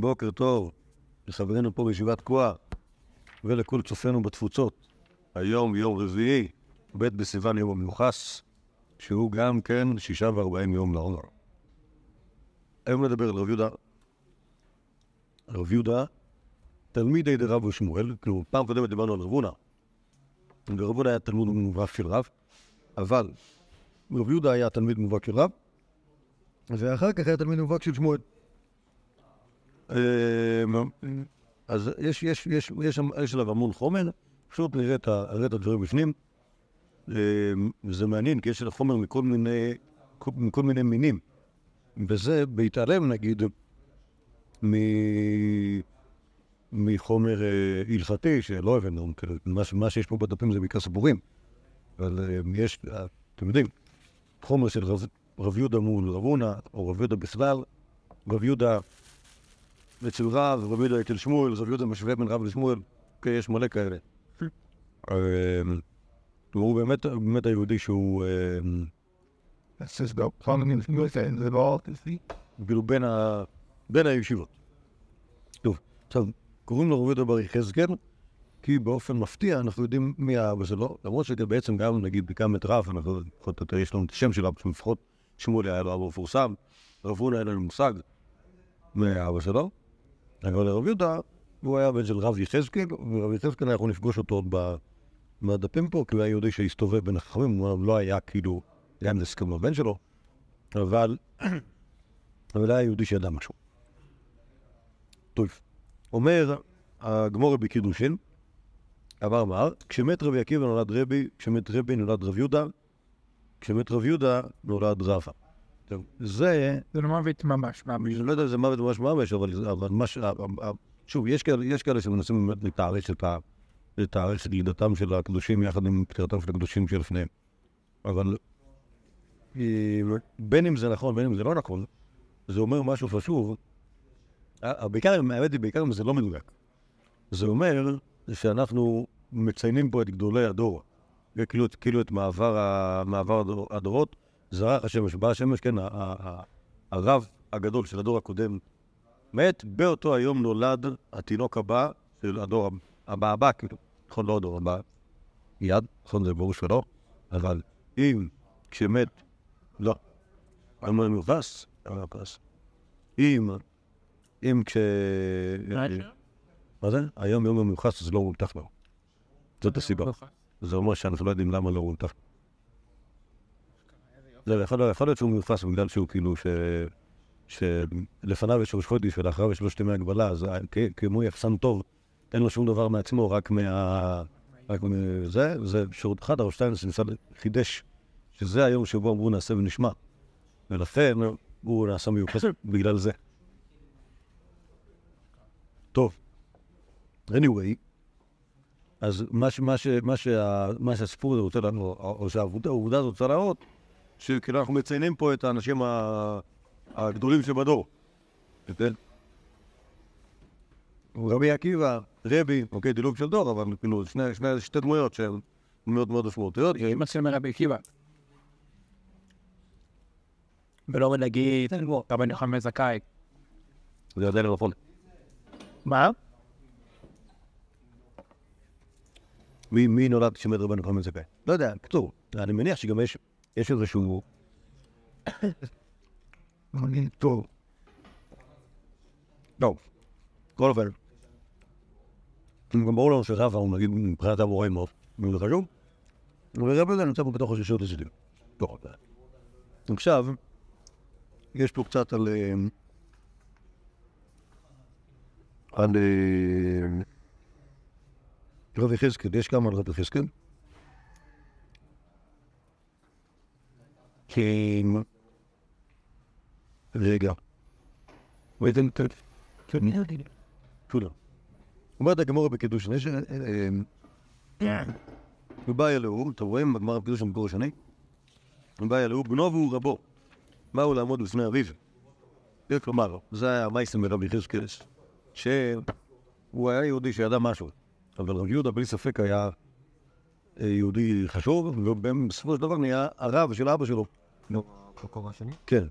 בוקר טוב לחברינו פה בישיבת תקועה ולכל צופינו בתפוצות. היום יום רביעי, ב' בסיוון יום המיוחס, שהוא גם כן שישה וארבעים יום לעומר. היום נדבר על רב יהודה. רב יהודה, תלמידי דרב ושמואל, כאילו פעם קודמת דיברנו על רב הונא. ורב היה תלמוד מובהק של רב, אבל רב יהודה היה תלמיד מובהק של רב, ואחר כך היה תלמיד מובהק של שמואל. אה, אז יש, יש, יש, יש, יש עליו המון חומר, פשוט נראה את, הדברים בפנים. אה, זה מעניין, כי יש עליו חומר מכל מיני, מכל מיני מינים. וזה בהתעלם, נגיד, מ... מחומר אה, הלכתי שלא הבאנו, כאילו, מה, מה שיש פה בדפים זה בעיקר סיפורים. אבל אה, יש, אה, אתם יודעים, חומר של רב, רב יהודה מול רב הונא, או רב יהודה בכלל, רב יהודה אצל רב, רב יהודה אצל שמואל, רב יהודה משווה בין רב לשמואל, יש מלא כאלה. אה, והוא באמת, באמת היהודי שהוא die. כאילו בין, ה... בין הישיבות. טוב, עכשיו, קוראים לו רב יהודה בר יחזקאל, כי באופן מפתיע אנחנו יודעים מי האבא שלו, למרות שבעצם גם, נגיד, גם את רב, אנחנו, לפחות או יותר יש לנו את השם של אבא שלו, לפחות שמואל היה לו אבא מפורסם, רב הונא אין לנו מושג מי האבא שלו, אבל לרב יהודה, הוא היה בן של רב יחזקאל, ורב יחזקאל אנחנו נפגוש אותו עוד בדפים פה, כי הוא היה יהודי שהסתובב בין החכמים, הוא לא היה כאילו, אם זה הסכם לבן שלו, אבל אבל היה יהודי שידע משהו. טוב, אומר הגמורה בקידושין, אמר מר, כשמת רבי עקיבא נולד רבי, כשמת רבי נולד רב יהודה, כשמת רב יהודה נולד רבא. טוב, זה, זה לא מוות ממש, ממש. אני לא יודע אם זה מוות ממש ממש, אבל, אבל מה ש... שוב, יש כאלה, יש כאלה שמנסים באמת לתארש את ה... לתארש את לידתם של הקדושים יחד עם פטירתם של הקדושים שלפניהם. אבל אה, בין אם זה נכון, בין אם זה לא נכון, זה אומר משהו חשוב. אה, בעיקר, האמת היא, בעיקר אם זה לא מדויק. זה אומר שאנחנו מציינים פה את גדולי הדור. כאילו, כאילו את מעבר, מעבר הדור, הדורות. זרח השמש, בא השמש, כן, הרב הגדול של הדור הקודם מת, באותו היום נולד התינוק הבא של הדור הבא, הבא, כאילו, נכון, לא הדור הבא, מיד, נכון, זה ברור שלא, אבל אם כשמת, לא, על מה מיוחס? אם, אם כש... מה זה? היום יום המיוחס זה לא מולתח לו. זאת הסיבה. זה אומר שאנחנו לא יודעים למה לא מולתח. זה יכול יכול להיות שהוא מיוחס בגלל שהוא כאילו. שלפניו יש ראש חודש ולאחריו יש לו שתי ימי הגבלה, אז כ- כמו יחסן טוב, אין לו שום דבר מעצמו, רק מה... רק מזה, זה שירות אחד, הרב שטיינס ניסה חידש שזה היום שבו אמרו נעשה ונשמע. ולכן הוא נעשה מיוחס בגלל זה. טוב, anyway, אז מה, ש, מה, ש, מה, שה, מה שהסיפור הזה רוצה לנו, או שהעבודה הזאת רוצה להראות, שכאילו אנחנו מציינים פה את האנשים ה- הגדולים שבדור. כן? רבי עקיבא, רבי, אוקיי, דילוג של דור, אבל כאילו שני, שני, שתי דמויות שהן מאוד מאוד משמעותיות. אם אצל מרבי עקיבא. ולא נגיד, רבן יוחנן זכאי. זה עדיין לא נכון. מה? מי, מי נולד כשמת רבנו חנן זכאי? לא יודע, קצור. אני מניח שגם יש, יש איזשהו... טוב. טוב. בכל אופן. גם ברור לנו שרבא הוא נגיד מבחינת המורה מאוד מאוד חשוב. ורבי זה נמצא פה בתוך השישות. טוב. עכשיו, יש פה קצת על... אה, על... אה, רב יחזקאל, יש כמה על רב יחזקאל. רגע. תודה. אומרת הגמורה בקידושין, יש... אה, אה, ובא אלוהו, אתם רואים בגמרא בקידושין במקור השני? ובא אלוהו, בנו והוא רבו. באו לעמוד בפני אביו. כלומר, זה היה המייסם ברבי יחזקאל, שהוא היה יהודי שידע משהו. אבל רב יהודה בלי ספק היה אה, יהודי חשוב, ובסופו של דבר נהיה הרב של אבא שלו. לא, בכובע השני? כן.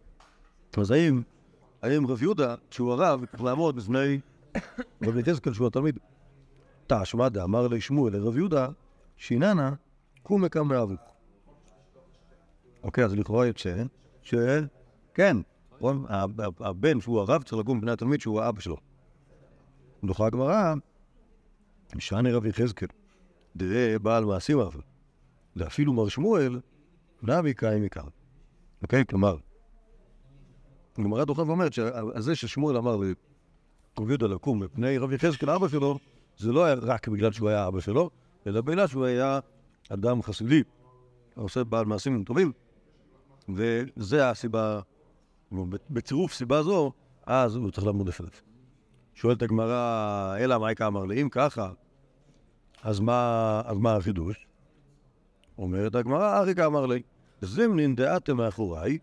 אז האם, האם רב יהודה, שהוא הרב, צריך לעמוד בפני רבי יחזקאל, שהוא התלמיד. תשמע דאמר לי שמואל לרב יהודה, שיננה, קום וקם מאביך. אוקיי, אז לכאורה יוצא ש... כן, הבן שהוא הרב צריך לקום בפני התלמיד שהוא האבא שלו. דוחה הגמרא, שאני רב יחזקאל, דראה בעל מעשים אב, ואפילו מר שמואל, נמי קאי מכאן. אוקיי? כלומר, הגמרא דוחה ואומרת שזה ששמואל אמר לרב יהודה לקום מפני רב יחזקאל אבא שלו, זה לא היה רק בגלל שהוא היה אבא שלו, אלא בגלל שהוא היה אדם חסידי, עושה בעל מעשים טובים, וזה הסיבה, בצירוף סיבה זו, אז הוא צריך לעמוד לפניו. שואלת הגמרא, אלא מייקה אמר לי, אם ככה, אז מה, אז מה החידוש? אומרת הגמרא, אריקה אמר לי, זמנין דעתם מאחוריי,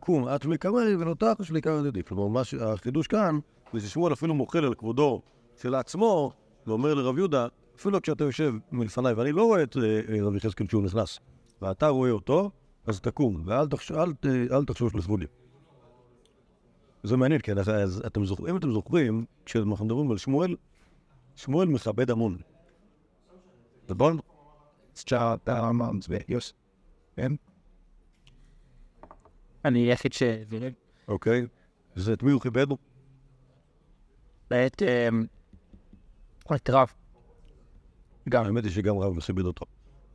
קום את מקמרי ונותח שלי כמה ידידי. כלומר, מה שהחידוש כאן, זה ששמואל אפילו מוחל על כבודו של עצמו, ואומר לרב יהודה, אפילו כשאתה יושב מלפניי ואני לא רואה את אה, אה, רבי יחזקאל כשהוא נכנס, ואתה רואה אותו, אז תקום, ואל תחש- אל אל תחשוש לכבודי. זה מעניין, כן, אז- אז אתם זוכרים, אם אתם זוכרים, כשאנחנו מדברים על שמואל, שמואל מכבד המון. נכון? אני היחיד ש... אוקיי. אז את מי הוא כיבד? את... אמ, את רב. גם. האמת היא שגם רב כיבד אותו.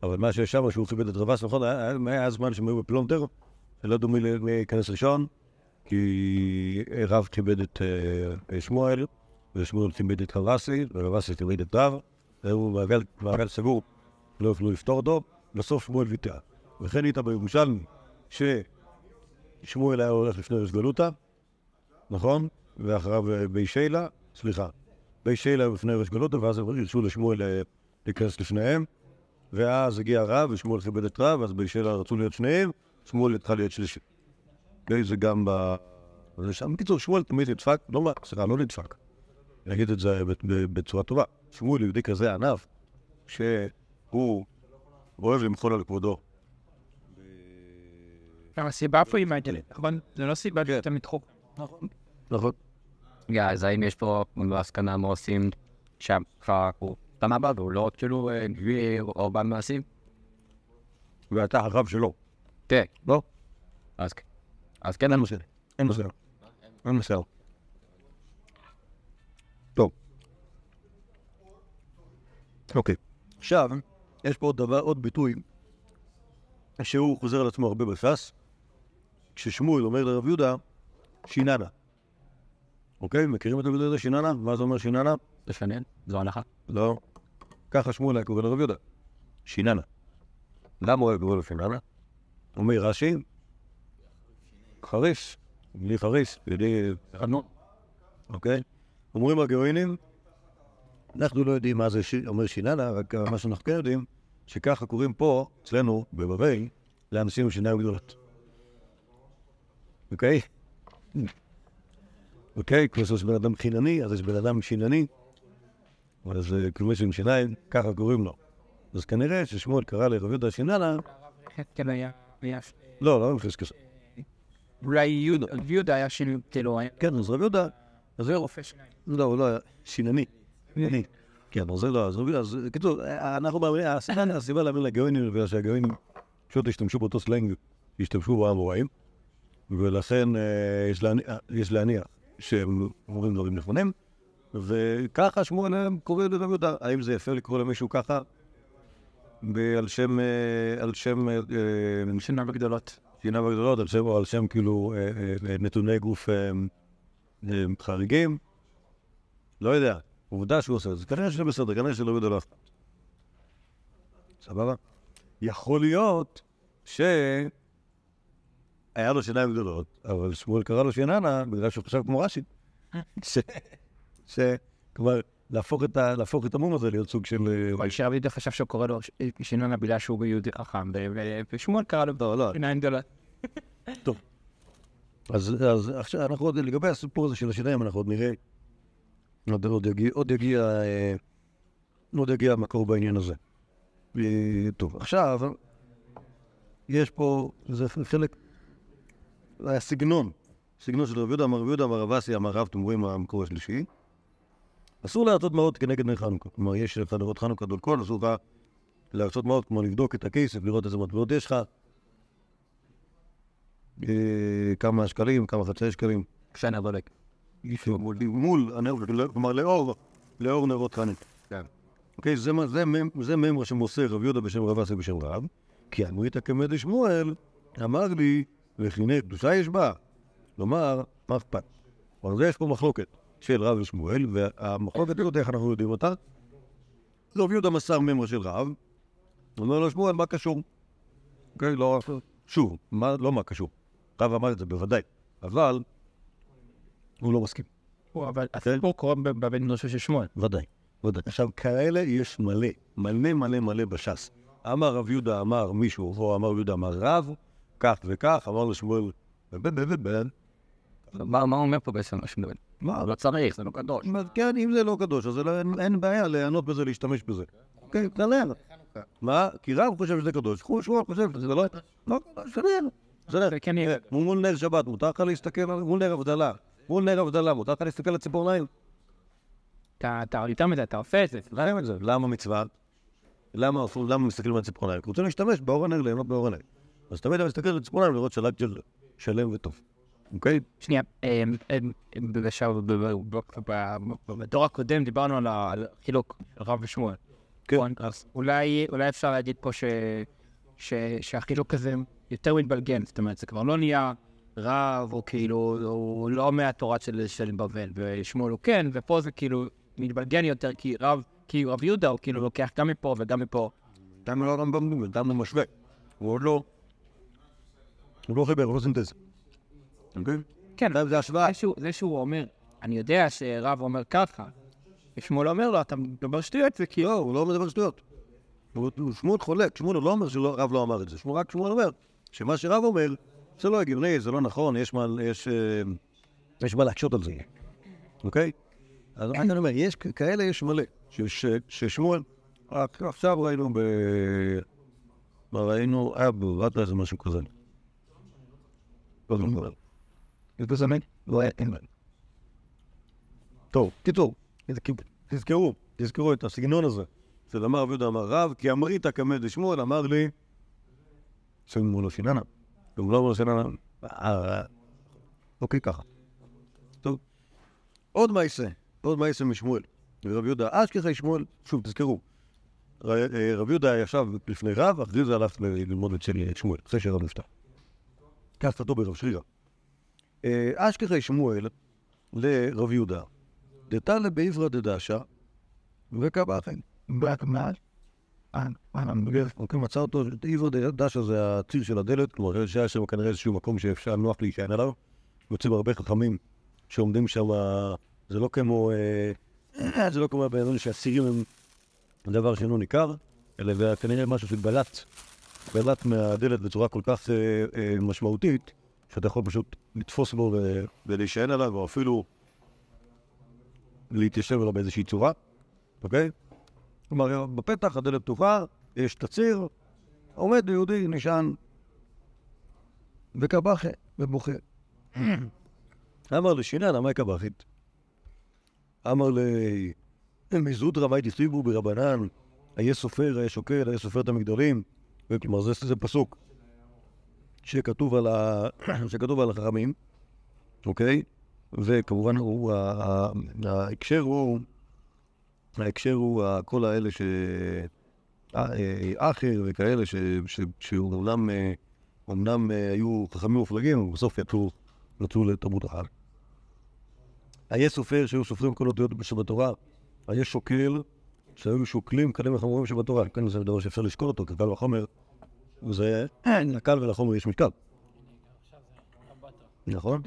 אבל מה שיש שם, שהוא כיבד את רבס, נכון? היה היה זמן שהם היו בפלונטר, שלא ידעו מי ל- מי ייכנס ראשון, כי רב כיבד את אה, שמואל, ושמואל כיבד את רבסי, ורבסי כיבד את רב, והוא מעגל- סגור, לא יוכלו לפתור אותו, בסוף שמואל ויתר. וכן איתה בירושלמי, ששמואל היה הולך לפני ראש גלותא, נכון? ואחריו אה, בי שיילה, סליחה, בי שיילה לפני ראש גלותא, ואז הרשו לשמואל אה, להיכנס לפניהם, ואז הגיע רב, ושמואל כיבד את רב, אז בי שיילה רצו להיות שניהם, שמואל התחל להיות שלישי. זה גם ב... זה שם, בקיצור, שמואל תמיד נדפק, לא סליחה, לא נדפק. אני אגיד את זה בצורה טובה. שמואל יהודי כזה ענף, שהוא אוהב למחול על כבודו. גם הסיבה פה היא מעניינת, נכון? זה לא סיבה. שאתה מתחוק. נכון. רגע, אז האם יש פה בהסכנה מה עושים שהמחר הוא סבבה והוא לא כאילו גביר או בעל מעשים? ואתה הרב שלו. תראה, לא? אז כן. אז כן, אין מסר. אין מסר. אין מסר. טוב. אוקיי. עכשיו, יש פה עוד דבר, עוד ביטוי, שהוא חוזר על עצמו הרבה בש"ס, כששמואל אומר לרב יהודה, שיננה. אוקיי? מכירים את הביטוי הזה, שיננה? מה זה אומר שיננה? לפנן, זו הנחה. לא. ככה שמואל היה קורא לרב יהודה. שיננה. למה הוא היה קורא לו שיננה? אומר רש"י, חריף, בלי חריף, בלי חנון, אוקיי? אומרים הגאוינים, אנחנו לא יודעים מה זה ש... אומר שיננה, רק מה שאנחנו כן יודעים, שככה קוראים פה, אצלנו, בבבל, לאנשים עם שיניים גדולות. אוקיי? אוקיי? כמו שיש בן אדם חינני, אז יש בן אדם שינני, אז אה, מישהו עם שיניים, ככה קוראים לו. אז כנראה ששמואל קרא לרב יהודה שיננה, כן, היה... לא, לא עם כזה. אולי יהודה יהודה היה שינוי, כאילו, כן, אז רב יהודה, אז זהו, רופא שיניים. לא, הוא לא היה שינני. כן, אז זה לא, אז רב יהודה, אז קיצור, אנחנו מאמינים, הסיבה הסיבה להאמין לגאונים, בגלל שהגאונים פשוט השתמשו באותו סלנג, השתמשו בו האמוראים, ולכן אה, יש להניח- יש להניח שהם אומרים דברים נכונים, וככה שמואל קורא לרב יהודה. האם זה יפה לקרוא למישהו ככה? על שם, אה, על שם, אה, אה, שיניים גדולות. שיניים הגדולות, על שם, על שם כאילו נתוני גוף חריגים. לא יודע, עובדה שהוא עושה את זה. כנראה שזה בסדר, כנראה שלא יודע לא אכפת. סבבה? יכול להיות שהיה לו שיניים גדולות, אבל שמואל קרא לו שיננה בגלל שהוא חשב כמו רש"י. ש... ש... כלומר, להפוך את, ה... להפוך את המום הזה להיות סוג של... אה, אבל שרב יהודה חשב שהוא קורא לו ש- שינונה בגלל שהוא יהודי חכם, ושמואל קרא לו לא, לא, שיניים גדולות. אז, אז עכשיו אנחנו עוד, לגבי הסיפור הזה של השיניים, אנחנו עוד נראה, עוד, עוד, יגיע, עוד, יגיע, אה, עוד יגיע המקור בעניין הזה. אה, טוב, עכשיו, יש פה, זה חלק, הסגנון סגנון של רב יהודה, אמר רב יהודה, אמר רב אסי, אמר רב, אתם רואים המקור השלישי. אסור להרצות מעות כנגד נר חנוכה. כלומר, יש לך נרות חנוכה דולקון, אסור לך להרצות מעות, כמו לבדוק את הכסף, לראות איזה מטבעות יש לך. אה, כמה שקלים, כמה חצי שקלים. כשאני בודק. מול, הנר, כלומר לאור, לאור נרות חנוכה. כן. אוקיי, זה, זה, זה ממרה שמוסר רב יהודה בשם רב אסי בשם רב, כי אמרית כמד שמואל, אמר לי, וכינה קדושה יש בה. כלומר, מה אכפת? אבל זה יש פה מחלוקת של רב ושמואל, והמחלוקת הזאת, איך אנחנו יודעים אותה? רב יהודה מסר ממרה של רב, אומר לו שמואל, מה קשור? אוקיי, לא, שוב, מה, לא מה קשור. רב אמר את זה בוודאי, אבל הוא לא מסכים. אבל כן. הסיפור קורה בב- בבית מדרשו של שמואל. ודאי, ודאי. עכשיו, כאלה יש מלא, מלא מלא מלא בש"ס. אמר רב יהודה אמר מישהו, או אמר יהודה אמר רב, כך וכך, אמר לשמואל, בן בן בן בן. מה מה הוא אומר פה בעצם? שום דבר. מה, לא צריך, זה לא קדוש. כן, אם זה לא קדוש, אז זה לא- אין- בעיה ליהנות בזה, להשתמש בזה. אוקיי, בסדר. מה? כי רב חושב שזה קדוש, חו- שמואל חושב שזה לא לא קדוש. בסדר. זה כן יהיה. מול נר שבת, מותר לך להסתכל, על- מול נר הבדלה. מול נר הבדלה, מותר לך להסתכל על ציפורניים? אתה אתה יותר מדי, אתה עושה את זה. למה את זה? למה מצווה? למה אסור- למה מסתכלים על ציפורניים? כי רוצים להשתמש באור הנר, ליהנות באור הנר. אז תמיד אני מסתכל על ציפורניים לראות שלט של שלם וטוב. אוקיי? שנייה, אמ, אמ, אמ, בדור הקודם דיברנו על החילוק רב ושמואל. כן. נכון? אז אולי אפשר להגיד פה שהחילוק הזה יותר מתבלגן, זאת אומרת, זה כבר לא נהיה רב, או כאילו, הוא לא מהתורה של בבל, ושמואל הוא כן, ופה זה כאילו מתבלגן יותר, כי רב, כי רב יהודה הוא כאילו לוקח גם מפה וגם מפה. תם לא הרמב"ם, תם לא משווה. הוא עוד לא... הוא לא חיבר, הוא לא סינתז. אוקיי? כן, תם זה השוואה. זה שהוא- אומר, אני יודע שרב אומר ככה, ושמואל אומר לו, אתה מדבר שטויות, זה כאילו... לא, הוא לא מדבר שטויות. שמואל חולק, שמואל לא אומר שרב לא אמר את זה. רק שמואל אומר שמה שרב אומר, זה לא הגיוני, זה לא נכון, יש מה, יש, אה, יש מה להקשות על זה. אוקיי? אז אני אומר, יש כאלה יש מלא. ששמואל, עכשיו ראינו ב... ראינו? היה בבת איזה משהו כזה. לא זוכר. יש בזה מי? לא היה, אין בעיה. טוב, קיצור, תזכרו, תזכרו את הסגנון הזה. של אמר רב יהודה אמר רב, כי אמרית כמד לשמואל, אמר לי, שמואל לא שיננה. והוא לא אומר שיננה. אה, אוקיי, ככה. טוב. עוד מעשה, עוד מעשה משמואל. רב יהודה, אשכחי שמואל, שוב, תזכרו. רב יהודה ישב לפני רב, אחרי זה הלך ללמוד אצל שמואל, אחרי שרב נפטר. כך כתוב ברב שרירא. אה, אשכחי שמואל לרב יהודה, דתלה בעברא דדשא, וקבחן. בעקמל. אוקיי, מצא אותו, עברא דדשא זה הציר של הדלת, כלומר, שהיה שם כנראה איזשהו מקום שאפשר נוח להישען עליו. יוצאים הרבה חכמים שעומדים שם, זה לא כמו, אה, זה לא כמו הבן שהסירים הם דבר שאינו ניכר, אלא כנראה משהו שבלט, בלט מהדלת בצורה כל כך אה, אה, משמעותית, שאתה יכול פשוט לתפוס בו ו- ולהישען עליו, או אפילו להתיישב עליו באיזושהי צורה, אוקיי? כלומר, בפתח הדלת פתוחה, יש את הציר, עומד יהודי, נשען, וקבחה, ובוכה. אמר לשינן, אמר קבחית. אמר ל... מזוטרא מאי דכתיבו ברבנן, היה סופר, היה שוקל, היה סופר את המגדלים. כלומר, זה, זה פסוק שכתוב על, ה... שכתוב על החכמים, אוקיי? וכמובן, הוא, ההקשר הוא, ההקשר הוא כל האלה ש... אה, אה, אחר וכאלה שאומנם אומנם אה, היו חכמים מופלגים, אבל בסוף יצאו, יצאו לתרבות אחת. היה סופר שהיו סופרים כל אותיות שבתורה, היה שוקל שהיו שוקלים קלים וחמורים שבתורה. כן, זה דבר שאפשר לשקול אותו, כי קל וחומר זה לקל ולחומר יש משקל. נכון?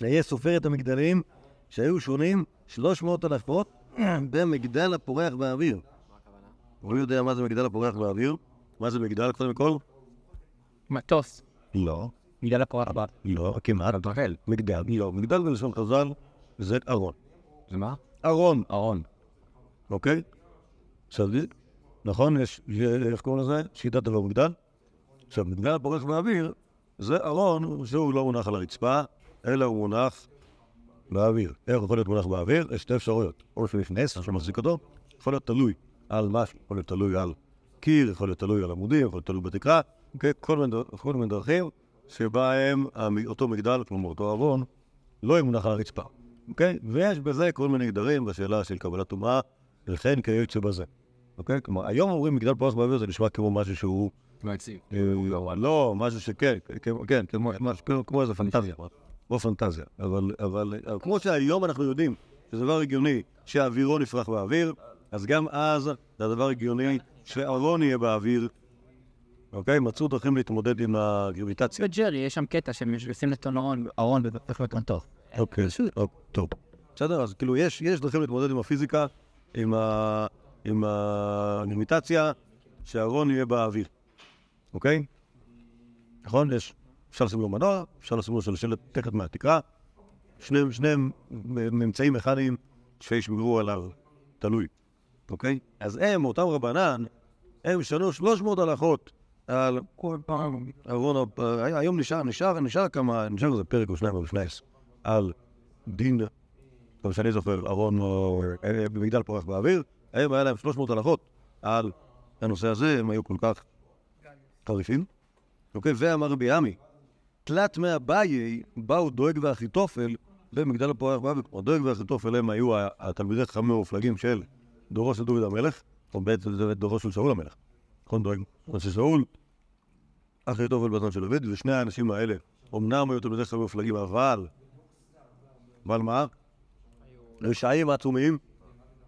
היה סופר את המגדלים שהיו שונים 300 אלפות במגדל הפורח באוויר. הוא יודע מה זה מגדל הפורח באוויר? מה זה מגדל קודם כל? מטוס, לא. בגלל הפורח בר. לא, כמעט. רחל. מגדל. לא, מגדל בלשון חז"ל זה ארון. זה מה? ארון, ארון. אוקיי? עכשיו, נכון? יש, איך קוראים לזה? שיטת המגדל. עכשיו, מגדל הפורח באוויר זה ארון שהוא לא מונח על הרצפה, אלא הוא מונח באוויר. איך יכול להיות מונח באוויר? יש שתי אפשרויות. או שיש נס שמחזיק אותו, יכול להיות תלוי על משהו, יכול להיות תלוי על קיר, יכול להיות תלוי על עמודים, יכול להיות תלוי בתקרה, אוקיי? כל מיני דרכים שבהם אותו מגדל, כלומר אותו ארון, לא יהיה מונח על הרצפה, אוקיי? ויש בזה כל מיני גדרים בשאלה של קבלת טומאה, וכן כיוצא בזה, אוקיי? כלומר, היום אומרים מגדל פורח באוויר זה נשמע כמו משהו שהוא... לא. אה, לא, משהו שכן, כן, כן, כמו- משהו כמו- כמו איזה פנטזיה, כמו פנטזיה. אבל כמו שהיום אנחנו יודעים שזה דבר הגיוני שהאווירו נפרח באוויר, אז גם אז זה הדבר הגיוני שארון יהיה באוויר, אוקיי? מצאו דרכים להתמודד עם הגרביטציה. בג'רי יש שם קטע שהם יושבים לטון ארון, להיות מטוס. אוקיי, אוקיי, טוב. בסדר, אז כאילו יש, יש דרכים להתמודד עם הפיזיקה, עם, ה, עם הגרמיטציה, שהארון יהיה באוויר, אוקיי? נכון? יש, אפשר לשים לו מנוע, אפשר לשים לו שלשלת תכת מהתקרה, שניהם, מ- ממצאים מכניים שישמרו עליו, תלוי, אוקיי? אז הם, אותם רבנן, הם שנו 300 הלכות על ארון, ה- היום נשאר, נשאר, נשאר כמה, נשאר איזה פרק או שניים או לפני על דין, כמו שאני זוכר, ארון או אה, במגדל פורח באוויר, הם היה להם 300 הלכות על הנושא הזה, הם היו כל כך חריפים. אוקיי, ואמר רבי עמי, תלת מאביי באו דואג ואחיתופל במגדל הפורח באוויר. כלומר, ואחיתופל הם היו התלמידי חכמים המופלגים של דורו של דוד המלך, או בעצם דורו של שאול המלך. נכון, דואג? אז ששאול, אחיתופל בזמן של דוד, ושני האנשים האלה, אמנם היו תלמידי חכמים מופלגים, אבל אבל מה? רשעים עצומים,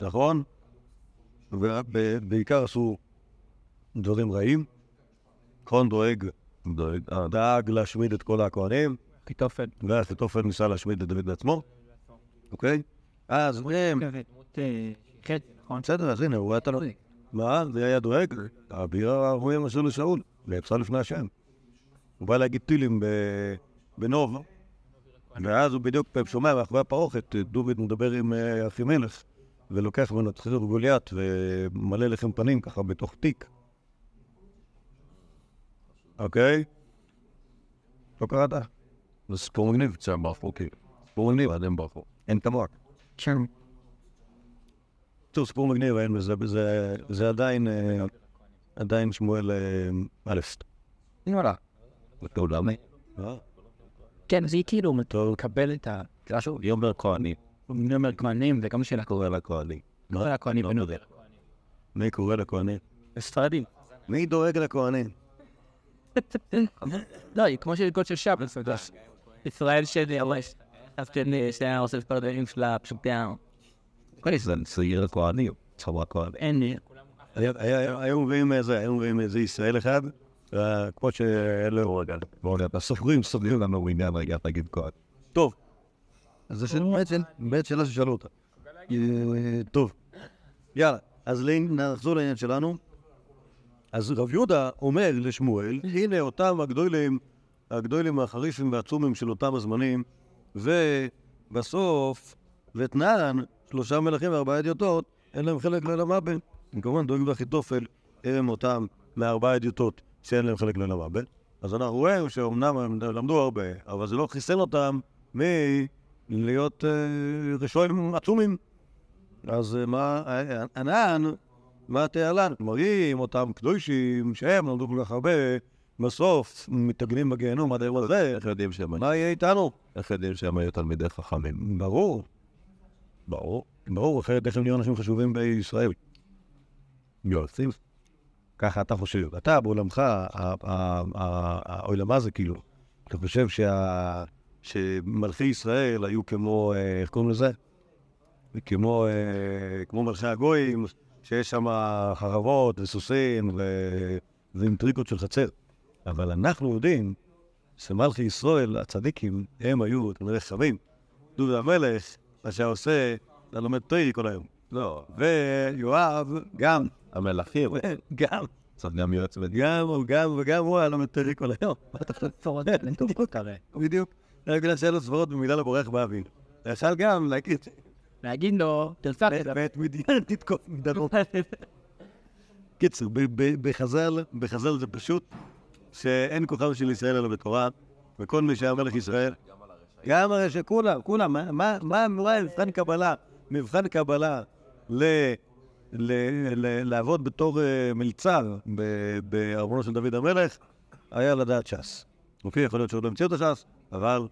נכון? ובעיקר עשו דברים רעים. נכון דואג, דאג להשמיד את כל הכהנים, אחיתופל. ואחיתופל ניסה להשמיד את דוד בעצמו, אוקיי? אז הם, נכון? בסדר, אז הנה, הוא היה תלוי. מה? זה היה דואג? האביר הרואים אשר לשאול, ויצא לפני השם. הוא בא להגיד טילים בנוב, ואז הוא בדיוק שומע מאחורי הפרוכת, דוד מדבר עם אה, אחימלך, ולוקח ממנו את חזר גוליית ומלא לחם פנים ככה בתוך תיק. אוקיי? לא קראת? זה סיפור מגניב. זה ברחו, כאילו. סיפור מגניב. ואתם ברחו. אין כמוה. כן. טוב, סיפור מגניב, אין בזה, זה, זה עדיין, אה, עדיין שמואל אה, א'. וואלה. כן, זה כאילו מקבל את ה... שוב, יאמר כהנים. אני אומר כהנים, זה גם שאלה קורא לכהנים. קורא לכהנים לא ונובר. מי קורא לכהנים? ספרדים. מי דואג לכהנים? לא, כמו של קוד של שבס. ישראל של ירש. אז של שהיה עושה את כל הדברים שלה, פשוט היה... זה צעיר הכהנים. צבא הכהנים. אין לי. היה- היה- היו מביאים איזה, היו מביאים איזה ישראל אחד, כמו שאלה, בואו נראה, הסופרים סופרים לנו עניין רגע, תגיד כהן. טוב, אז זו באמת שאלה- ששאלו אותה. אה, טוב, יאללה, אז נחזור לעניין שלנו. אז רב יהודה אומר לשמואל, הנה אותם הגדולים, הגדולים החריפים והעצומים של אותם הזמנים, ובסוף, ואתנן, שלושה מלכים וארבעה אדיוטות, אין להם חלק ליל המוות. כמובן דואג ואחיתופל הם אותם מארבעה אדיוטות שאין להם חלק ליל המוות. אז אנחנו רואים שאומנם הם למדו הרבה, אבל זה לא חיסן אותם מלהיות אה, רשעים עצומים. אז אה, מה, אה, ענן, מה תעלן? כלומר, אם אותם קדושים שהם למדו כל כך הרבה, בסוף מתאגנים בגיהנום עד היום הזה, איך יודעים שהם? מה יהיה איתנו? איך יודעים שהם היו תלמידי חכמים? ברור. ברור. ברור, אחרת איך הם נהיו אנשים חשובים בישראל? יועצים. ככה אתה חושב. אתה בעולמך, העולמה זה כאילו, אתה חושב שה- שמלכי ישראל היו כמו, אה, איך קוראים לזה? כמו, אה, כמו מלכי הגויים, שיש שם חרבות וסוסים ו- ואינטריגות של חצר. אבל אנחנו יודעים שמלכי ישראל, הצדיקים, הם היו תלמידי חכמים. דוד המלך, מה שהיה עושה, לומד תוירי כל היום. לא, ויואב, גם, המלכים. גם, צריך גם יועץ בית. גם, וגם הוא היה לומד תוירי כל היום. לטובות הרי. בדיוק. רק בגלל לו סברות במידה לבורח באוויר. יכל גם להגיד, להגיד לו, תרצח את זה. ואת מדיין תתקוף מדרום. ב- בחז"ל, בחז"ל זה פשוט שאין כוכב של ישראל אלא בתורה, וכל מי שהיה מלך ישראל, גם הרי שכולם, כולם, מה- מה מבחן קבלה? מבחן קבלה לעבוד בתור אה, מלצר בארמונו של דוד המלך, היה לדעת ש"ס. אוקיי, יכול להיות שהוא לא המציא את הש"ס, אבל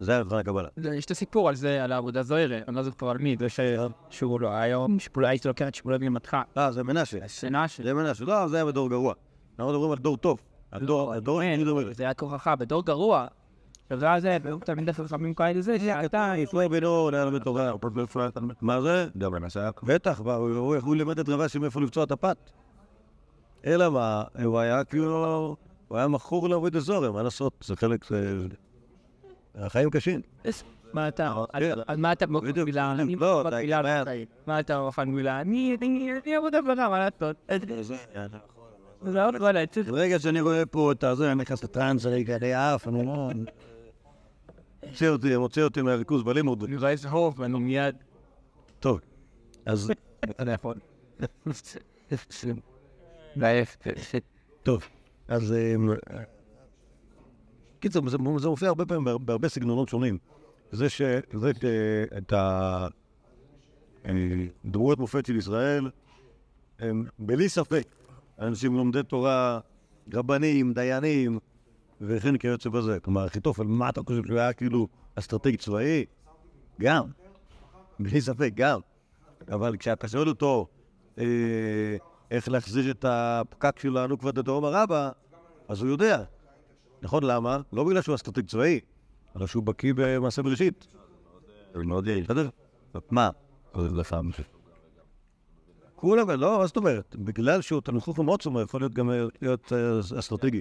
זה היה מבחן הקבלה. יש את הסיפור על זה, על העבודה זוהרה, אני לא זוכר על מי, זה שהוא לא, היום, שפולה הייתי לוקח את שמואל בן מתך, אה, זה מנשה. של... זה מנשה. לא, זה היה בדור גרוע. אנחנו מדברים על דור טוב. הדור, הדור המלך. זה היה כוחך בדור גרוע. עכשיו זה היה זה, והוא תמיד חכמים כאלה זה, שאתה, ישראל בנו, היה לומד תורה. מה זה? בטח, מה, הוא- הוא הוא לימד את רבשי מאיפה לפצוע את הפת. אלא מה, הוא היה כאילו, הוא היה מכור לעבוד הזורם, מה לעשות? זה חלק, זה... החיים קשים. מה אתה, כן. על מה אתה. מקבילה, אני לא, מקבילה, אתה- בחיים. מה אתה מקבילה, אני, אני, אני עבודה בנה, מה לעשות? ברגע שאני רואה פה את הזה, אני נכנס לטראנס, אני כזה עף, אני לא... מוציא אותי, מוציא אותי מהריכוז בלימוד. אני רואה איזה הוב, ואני מיד... טוב, אז... אתה יכול. טוב, אז... קיצר, זה, זה מופיע הרבה פעמים בהר- בהרבה סגנונות שונים. זה ש... זה את ה... אה, מופת של ישראל, הם בלי ספק אנשים לומדי תורה, רבנים, דיינים, וכן כיוצא בזה. כלומר, אחיתופל, מה אתה חושב שהוא היה כאילו אסטרטגי צבאי? גם. בלי ספק, גם. אבל כשאתה שואל אותו אה, איך להחזיר את הפקק של הנוקבה דדרומה רבה, אז הוא יודע. נכון, למה? לא בגלל שהוא אסטרטג צבאי, אלא שהוא בקיא במעשה בראשית. מאוד יעיל. בסדר? מה? כולם, לא, מה זאת אומרת? בגלל שהוא מאוד צומר, יכול להיות גם אה, להיות אה, אסטרטגי.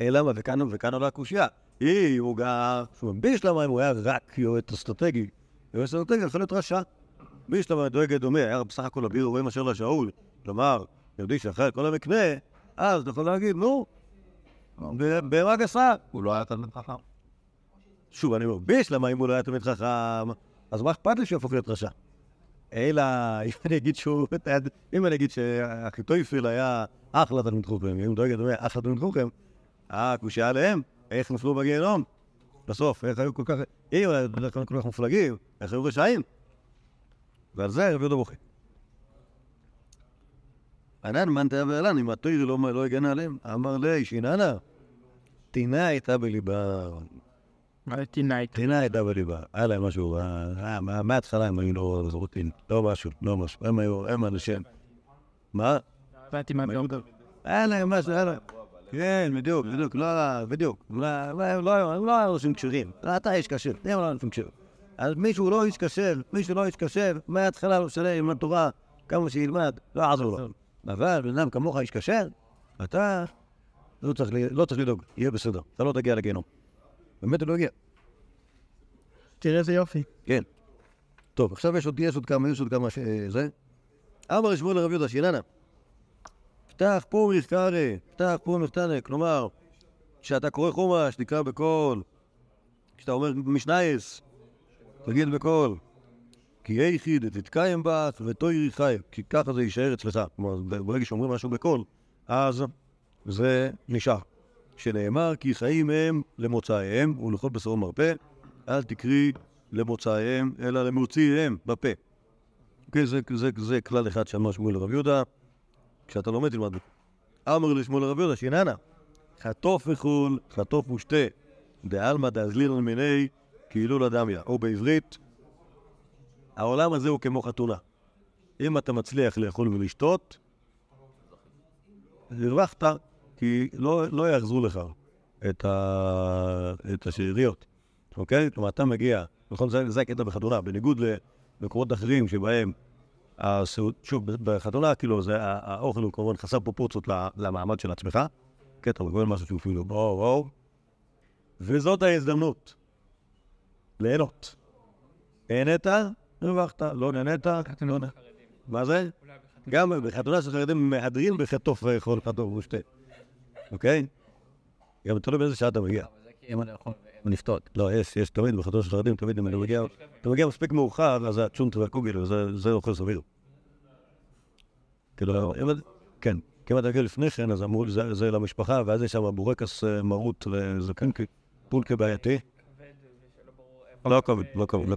אה, למה? וכאן עולה הקושייה. אם הוא גם, שהוא בישלמה, אם הוא היה רק יועץ אסטרטגי, יועץ אסטרטגי יכול להיות רשע. בישלמה דואג דומה, היה בסך הכל אביר רואים אשר לשאול. כלומר, יהודי שאחראי על כל המקנה, אז אתה יכול להגיד, נו, ב- בהמה גסה. הוא לא היה תלמיד חכם. שוב, אני אומר, בישלמה, אם הוא לא היה תלמיד חכם, אז מה אכפת לי שהוא יהפוך להיות רשע? אלא, אם אני אגיד שהוא, אם אני אגיד שאחיתויפיל היה אחלה תלמיד חוכם, אם דואג דומה, אחלה תלמיד חוכם, אה, קושייה עליהם, איך נפלו בגיהנום? בסוף, איך היו כל כך, אם היו כל כך מופלגים, איך היו רשעים? ועל זה רבי יהודה בוכה. ענן מנתיה ואלן, אם התוירי לא לא הגנה עליהם, אמר לי, שיננה, טינה הייתה בליבה, מה תינאית? טינה הייתה בליבה, היה להם משהו, אה, אה, מה- מההתחלה הם היו לא זרוטין, לא משהו, לא משהו, הם היו, הם אנשים. מה? הבנתי מה אתה. היה להם משהו, היה להם. כן, בדיוק, בדיוק, לא, בדיוק. לא, לא, הם לא היו- הם לא היו אנשים כשרים. אתה איש כשר, הם לא אנשים כשרים. אז מישהו לא איש כשר, מישהו לא איש כשר, מההתחלה לא משנה עם התורה, כמה שילמד, לא יעזור לו. אבל בן אדם כמוך איש כשר, אתה לא צריך לא צריך לדאוג, יהיה בסדר. אתה לא תגיע לגיהנום. באמת הוא לא הגיע. תראה איזה יופי. כן. טוב, עכשיו יש עוד, יש עוד כמה, יש עוד כמה ש... זה. אמר שמואל לרב יהודה שיננה. פתח פוריך קרא, פתח פוריך קטנה. כלומר, כשאתה קורא חומש, תקרא בקול. כשאתה אומר משנייס, תגיד בקול. כי היחיד תתקיים בת ותוירי חי, כי ככה זה יישאר אצלך. כלומר, ברגע שאומרים משהו בקול, אז זה נשאר. שנאמר כי חיים הם למוצאיהם ולכל בשרו מרפא, אל תקרי למוצאיהם, אלא למוציאיהם בפה. אוקיי, זה, זה, זה כלל אחד שאמר שמואל לרב יהודה, כשאתה לומד תלמד. אמר לשמואל לרב יהודה, שיננה, חטוף וחול, חטוף ושתה, דעלמא דאזלילן מיני, כאילו לדמיה. או בעברית, העולם הזה הוא כמו חתונה. אם אתה מצליח לאכול ולשתות, הרווחת, כי לא, לא יאחזו לך את, ה... את השאריות. אוקיי? כלומר, אתה מגיע, נכון, זה, זה הקטע בחתונה, בניגוד למקומות אחרים שבהם, הסעוד, שוב, בחתונה, כאילו, זה, האוכל הוא כמובן חסר פרופורציות למעמד של עצמך, כן, אתה מקבל משהו שהוא אפילו וואו וואו, וזאת ההזדמנות ליהנות. נהנית, הרווחת, לא נהנית, לא נהנית. מה זה? גם בחתונה של חרדים מהדרים בחטוף ואכול חטוף ושתה, אוקיי? גם תלוי באיזה שעה אתה מגיע. אם אני יכול לפתות. לא, יש, יש תמיד בחתונה של חרדים, תמיד אם אני מגיע, אתה מגיע מספיק מאוחר, אז הצ'ונט והקוגל, וזה זה אוכל סביר. כאילו, כן, כי אם אתה מגיע לפני כן, אז אמרו, זה, זה למשפחה, ואז יש שם בורקס אה, מרוט וזקן, פולקה בעייתי. לא כבוד, לא כבוד, לא.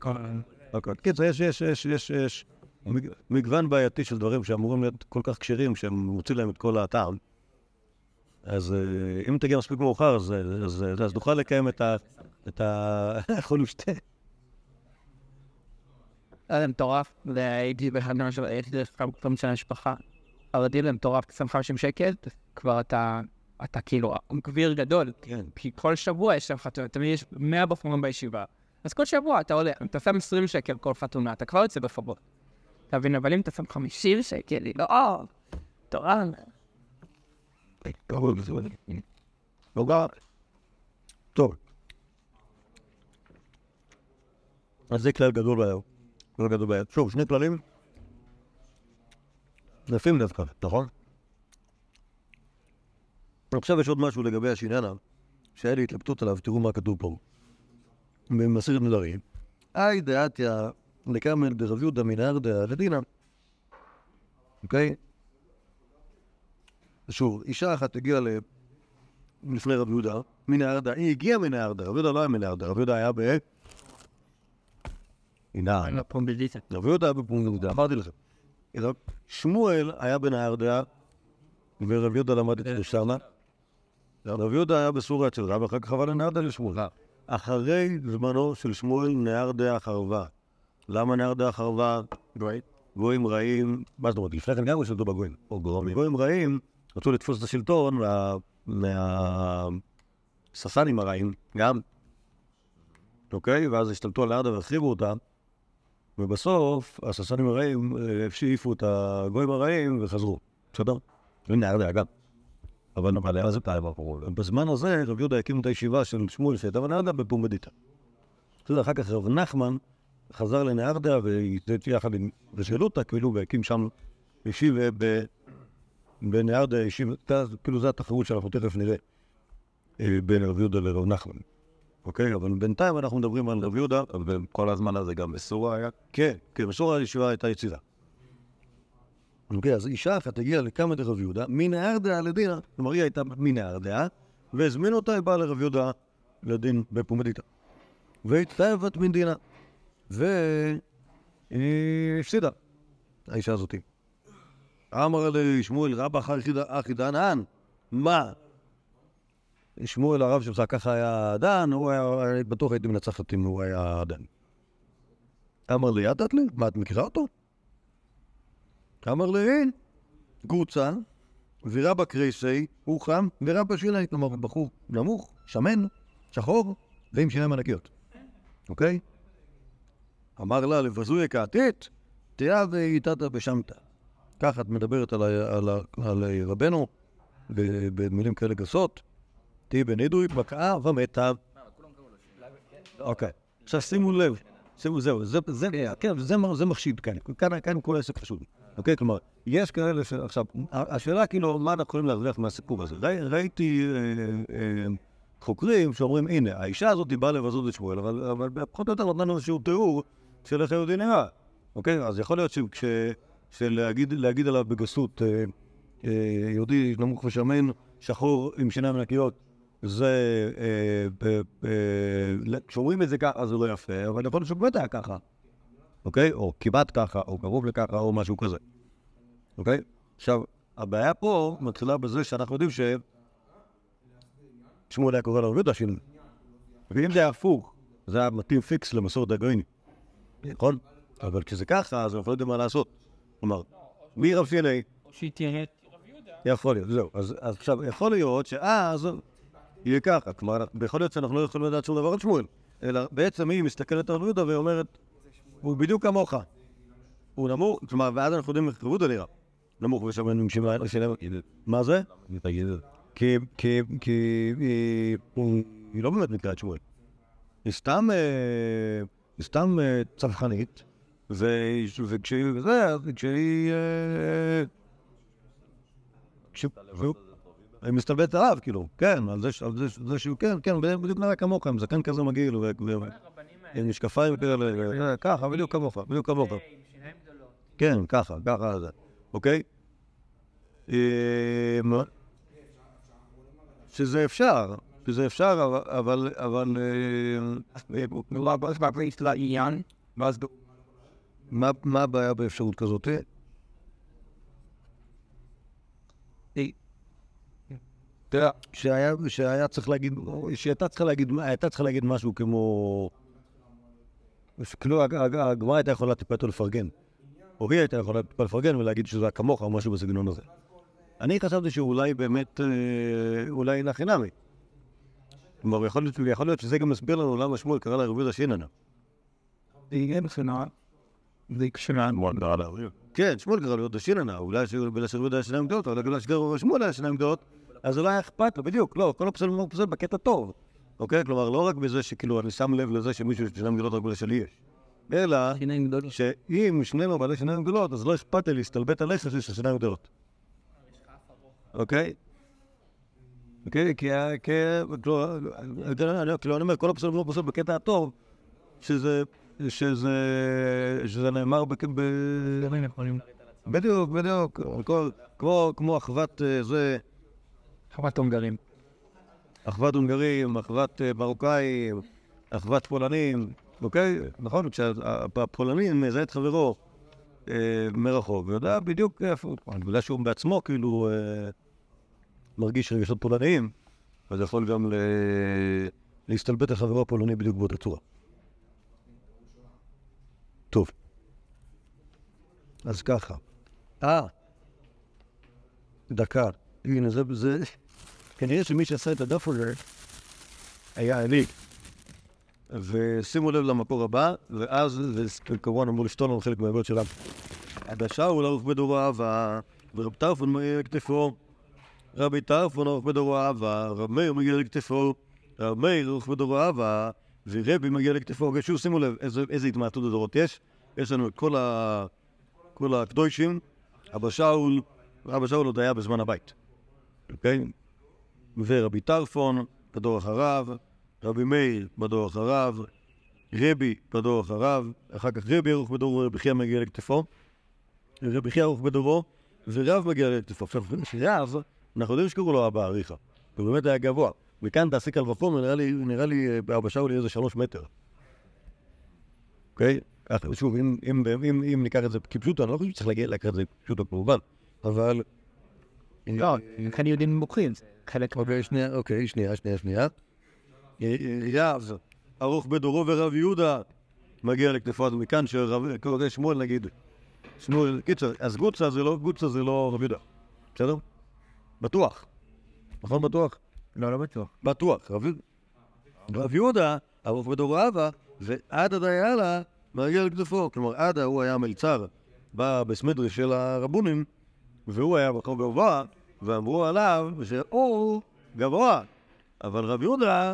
לא כבוד. קיצר, יש, יש, יש, יש, יש מג- מגוון בעייתי של דברים שאמורים להיות כל כך כשרים, שהם מוצאים להם את כל הטעם. אז אה, אם תגיע מספיק מאוחר, אז, אז, אז נוכל לקיים את ה... את ה... יכול לשתה. זה מטורף, והייתי באחד של... הייתי כמה של המשפחה. חרדי זה מטורף, 25 שקל, כבר אתה, אתה כאילו גביר גדול. כן. כי כל שבוע יש שם חתונה, תמיד יש 100 בחורים בישיבה. אז כל שבוע אתה עולה, אתה שם 20 שקל כל חתונה, אתה כבר יוצא בחובות. אתה מבין, אבל אם אתה שם 50 שקל, היא לא... מטורף. כבוד, בסדר. לא גר. טוב. אז זה כלל גדול בעיה. כלל גדול בעיה. שוב, שני כללים. יפים דווקא, נכון? עכשיו יש עוד משהו לגבי השיננה, שהיה לי התלבטות עליו, תראו מה כתוב פה. במסכת נדרים. היי דעתיה לקמל דרב יהודה מנהרדה לדינא. אוקיי? שוב, אישה אחת הגיעה ל... לפני רב יהודה, מנהרדה, היא הגיעה מנהרדה, רב יהודה לא היה מנהרדה, רב יהודה היה ב... הנה, רב יהודה היה בפונדקדה, אמרתי לכם. שמואל היה בנהרדה, ורב יהודה למד אצל שמה. רב יהודה היה בסוריה אצל רב, ואחר כך עבר לנהרדה לשמואל. אחרי זמנו של שמואל נהרדה חרבה. למה נהרדה חרבה? גויים רעים, מה זאת אומרת, לפני כן גם השתלטו בגויים. גויים רעים רצו לתפוס את השלטון מה- מהססנים הרעים, גם. אוקיי? ואז השתלטו על נהרדה והחריבו אותה, ובסוף הססנים הרעים אה, שאיפו את הגויים הרעים וחזרו. בסדר? זה נהרדה גם. אבל אבל היה זה פעם בזמן הזה רב יהודה הקים את הישיבה של שמואל שהייתה בנהרדה בפומבדיטה. אחר כך רב נחמן חזר לנהרדה והתייעץ יחד עם רשלותא, כאילו, והקים שם ישיב ב... בנהרדה, ישיב, כאילו זו התחרות שאנחנו תכף נראה אה, בין רב יהודה לרב נחמן. אוקיי? אבל בינתיים אנחנו מדברים על רב יהודה, וכל הזמן הזה גם בסורה היה? כן, כן, בסורה הישיבה הייתה יציבה. אוקיי, אז אישה אחת הגיעה לקמא דרב יהודה, מנהרדה לדינא, כלומר היא הייתה מנהרדה, והזמינו אותה, היא באה לרב יהודה לדין בפומדיתא. והתאהבת מן דינה. והיא הפסידה, האישה הזאתי. אמר לי שמואל רבא אחי דנן, מה? שמואל הרב שלך ככה היה דן, הוא היה, בטוח הייתי מנצחת אם הוא היה דן. אמר לי, ידעת לי? מה, את מכירה אותו? אמר לי, אין. גוצה, ורבא קרייסי, הוא חם, ורבא שילי, כלומר, בחור נמוך, שמן, שחור, ועם שיניים ענקיות. אוקיי? אמר לה, לבזוי כעתית, תהיה ואיתתא בשמתא. ככה את מדברת על, ה- על, ה- על רבנו, במילים כאלה גסות. תהי בנידוי, בקעה ומתה. אוקיי. עכשיו שימו לב, שימו זהו, זה, זה, כן, זה, מ- זה מחשיד כאן, כאן, כאן כל העסק חשוב. אוקיי, כלומר, יש כאלה ש... עכשיו, השאלה כאילו, מה אנחנו יכולים להרוויח מהסיפור הזה? ראי, ראיתי אה, אה, חוקרים שאומרים, הנה, האישה הזאת באה לבזות את שמואל, אבל, אבל פחות או יותר נתנו איזשהו תיאור של איך היהודי נראה. אוקיי? אז יכול להיות שכש... שלהגיד להגיד עליו בגסות, אה, אה, יהודי נמוך ושמן, שחור עם שיניים ענקיות, זה, אה, כשאומרים את זה ככה זה לא יפה, אבל יכול להיות שבאמת היה ככה, אוקיי? או כמעט ככה, או קרוב לככה, או משהו כזה, אוקיי? עכשיו, הבעיה פה מתחילה בזה שאנחנו יודעים ש... שמואל היה קורא לרב יהודה שינוי. ואם זה היה הפוך, זה היה מתאים פיקס למסורת הגויני, נכון? אבל כשזה ככה, אז אנחנו לא יודעים מה לעשות. כלומר, מי רב שינוי? או שהיא תראה יכול להיות, זהו. אז, אז עכשיו, יכול להיות שאז יהיה ככה. כלומר, יכול להיות שאנחנו לא יכולים לדעת שום דבר על שמואל. אלא בעצם היא מסתכלת על רב יהודה ואומרת, הוא בדיוק כמוך. הוא נמוך, כלומר, ואז אנחנו יודעים איך רב יהודה נראה. נמוך ושמן עם שמיים, שלם. מה זה? תגיד את זה. כי, כי, כי היא, לא באמת מכירה את שמואל. היא סתם, אה, היא סתם אה, צווחנית, ו- וכשהיא, וזה, אז כשהיא... אה, היא מסתלבטת עליו, כאילו, כן, על זה, זה, זה שהוא, כן, כן, בדיוק נראה כמוך, עם זקן כזה מגעיל, עם משקפיים כאלה, ככה, בדיוק כמוך, בדיוק כמוך. כן, ככה, ככה זה, אוקיי? אמ, שזה אפשר, שזה אפשר, אבל- אבל, אה, ואז מה, מה הבעיה באפשרות כזאת? תראה, שהיה, שהיה צריך להגיד, שהייתה צריכה להגיד, הייתה צריכה להגיד משהו כמו... כאילו הג- הג- הגמרא הייתה יכולה טיפה יותר לפרגן. או היא הייתה יכולה טיפה לפרגן ולהגיד שזה היה כמוך או משהו בסגנון הזה. אני חשבתי שאולי באמת, אה, אולי אינה חינמי. כלומר, יכול להיות, שזה גם מסביר לנו למה שמואל קרא לה רבידה שיננה. זה יהיה מבחינה, זה קשרה. כן, שמואל קרא לו רבידה שיננה, אולי ש- בגלל שרבידה היה שיניים גדולות, אבל בגלל ששמואל היה שיניים גדולות, אז אולי היה אכפת לו, בדיוק, לא, כל הפסל הוא פסל בקטע טוב. אוקיי? כלומר, לא רק בזה שכאילו אני שם לב לזה שמישהו יש שיניים גדולות רק בגלל שלי יש. אלא גדולות. שאם שנינו בעלי שיניים גדולות, אז לא אכפת לי להסתלבט עליך שיש לך שיניים גדולות. אוקיי? אוקיי? כי כאילו, אני אומר, כל הפסל הוא פסל בקטע הטוב, שזה... שזה... שזה נאמר בק- ב... בדיוק, בדיוק. כל- כמו- כמו אחוות אה, זה... חוות הונגרים. אחוות הונגרים, אחוות אה, מרוקאים, אחוות פולנים, אוקיי? נכון, כשהפולני מזהה את חברו אה, מרחוק, ויודע בדיוק איפה, בגלל שהוא בעצמו כאילו אה, מרגיש רגשות פולניים, אז יכול גם ל... להסתלבט על חברו הפולני בדיוק באותה צורה. טוב. אז ככה. אה, דקה. הנה, זה... זה... כנראה שמי שעשה את הדף הזה היה אני. ושימו לב למקור הבא, ואז, וכמובן אמור לפתור לנו חלק מהבעיות שלנו. בשאול ערוך בדורו אהבה, ורב טרפון מגיע לכתפו. רבי טרפון ערוך בדורו אהבה, רב מאיר מגיע לכתפו. רב מאיר ערוך בדורו אהבה, ורבי מגיע לכתפו. ושוב, שימו לב איזה, איזה התמעטות הדורות יש. יש לנו את כל, ה... כל הקדושים. אבא שאול, אבא שאול עוד היה בזמן הבית. אוקיי? ורבי טרפון בדור אחריו, רבי מאיר בדור אחריו, רבי בדור אחריו, אחר כך רבי ערוך בדורו, רבי חייא מגיע לכתפו, רבי חייא ערוך בדורו, ורב מגיע לכתפו. עכשיו, רב, אנחנו יודעים שקראו לו אבא אריכה, הוא באמת היה גבוה. מכאן תעשי קל וחומר, נראה לי, נראה לי אה, באבא שאול יהיה איזה שלוש מטר. אוקיי? אך, שוב, אם, אם, אם, אם ניקח את זה כפשוטו, אני לא חושב שצריך לקחת את זה כפשוטו כמובן, אבל... לא, כאן יהודים נמוכים. זה חלק אוקיי, שנייה, אוקיי, שנייה, שנייה, שנייה. אה, אה, רב, ארוך בדורו ורב יהודה מגיע לכתפו, אז מכאן שרב, שמואל נגיד, שמואל, קיצר, אז גוצה זה לא, גוצה זה לא רב יהודה, בסדר? בטוח. נכון בטוח? לא, לא בטוח. בטוח. רב, רב יהודה, ארוך בדורו אבא, ועדה דיילה מגיע לכתפו. כלומר, עדה הוא היה המלצר בסמדרי של הרבונים, והוא היה מקום גבוה, ואמרו עליו שהוא גבוה, אבל רב יהודה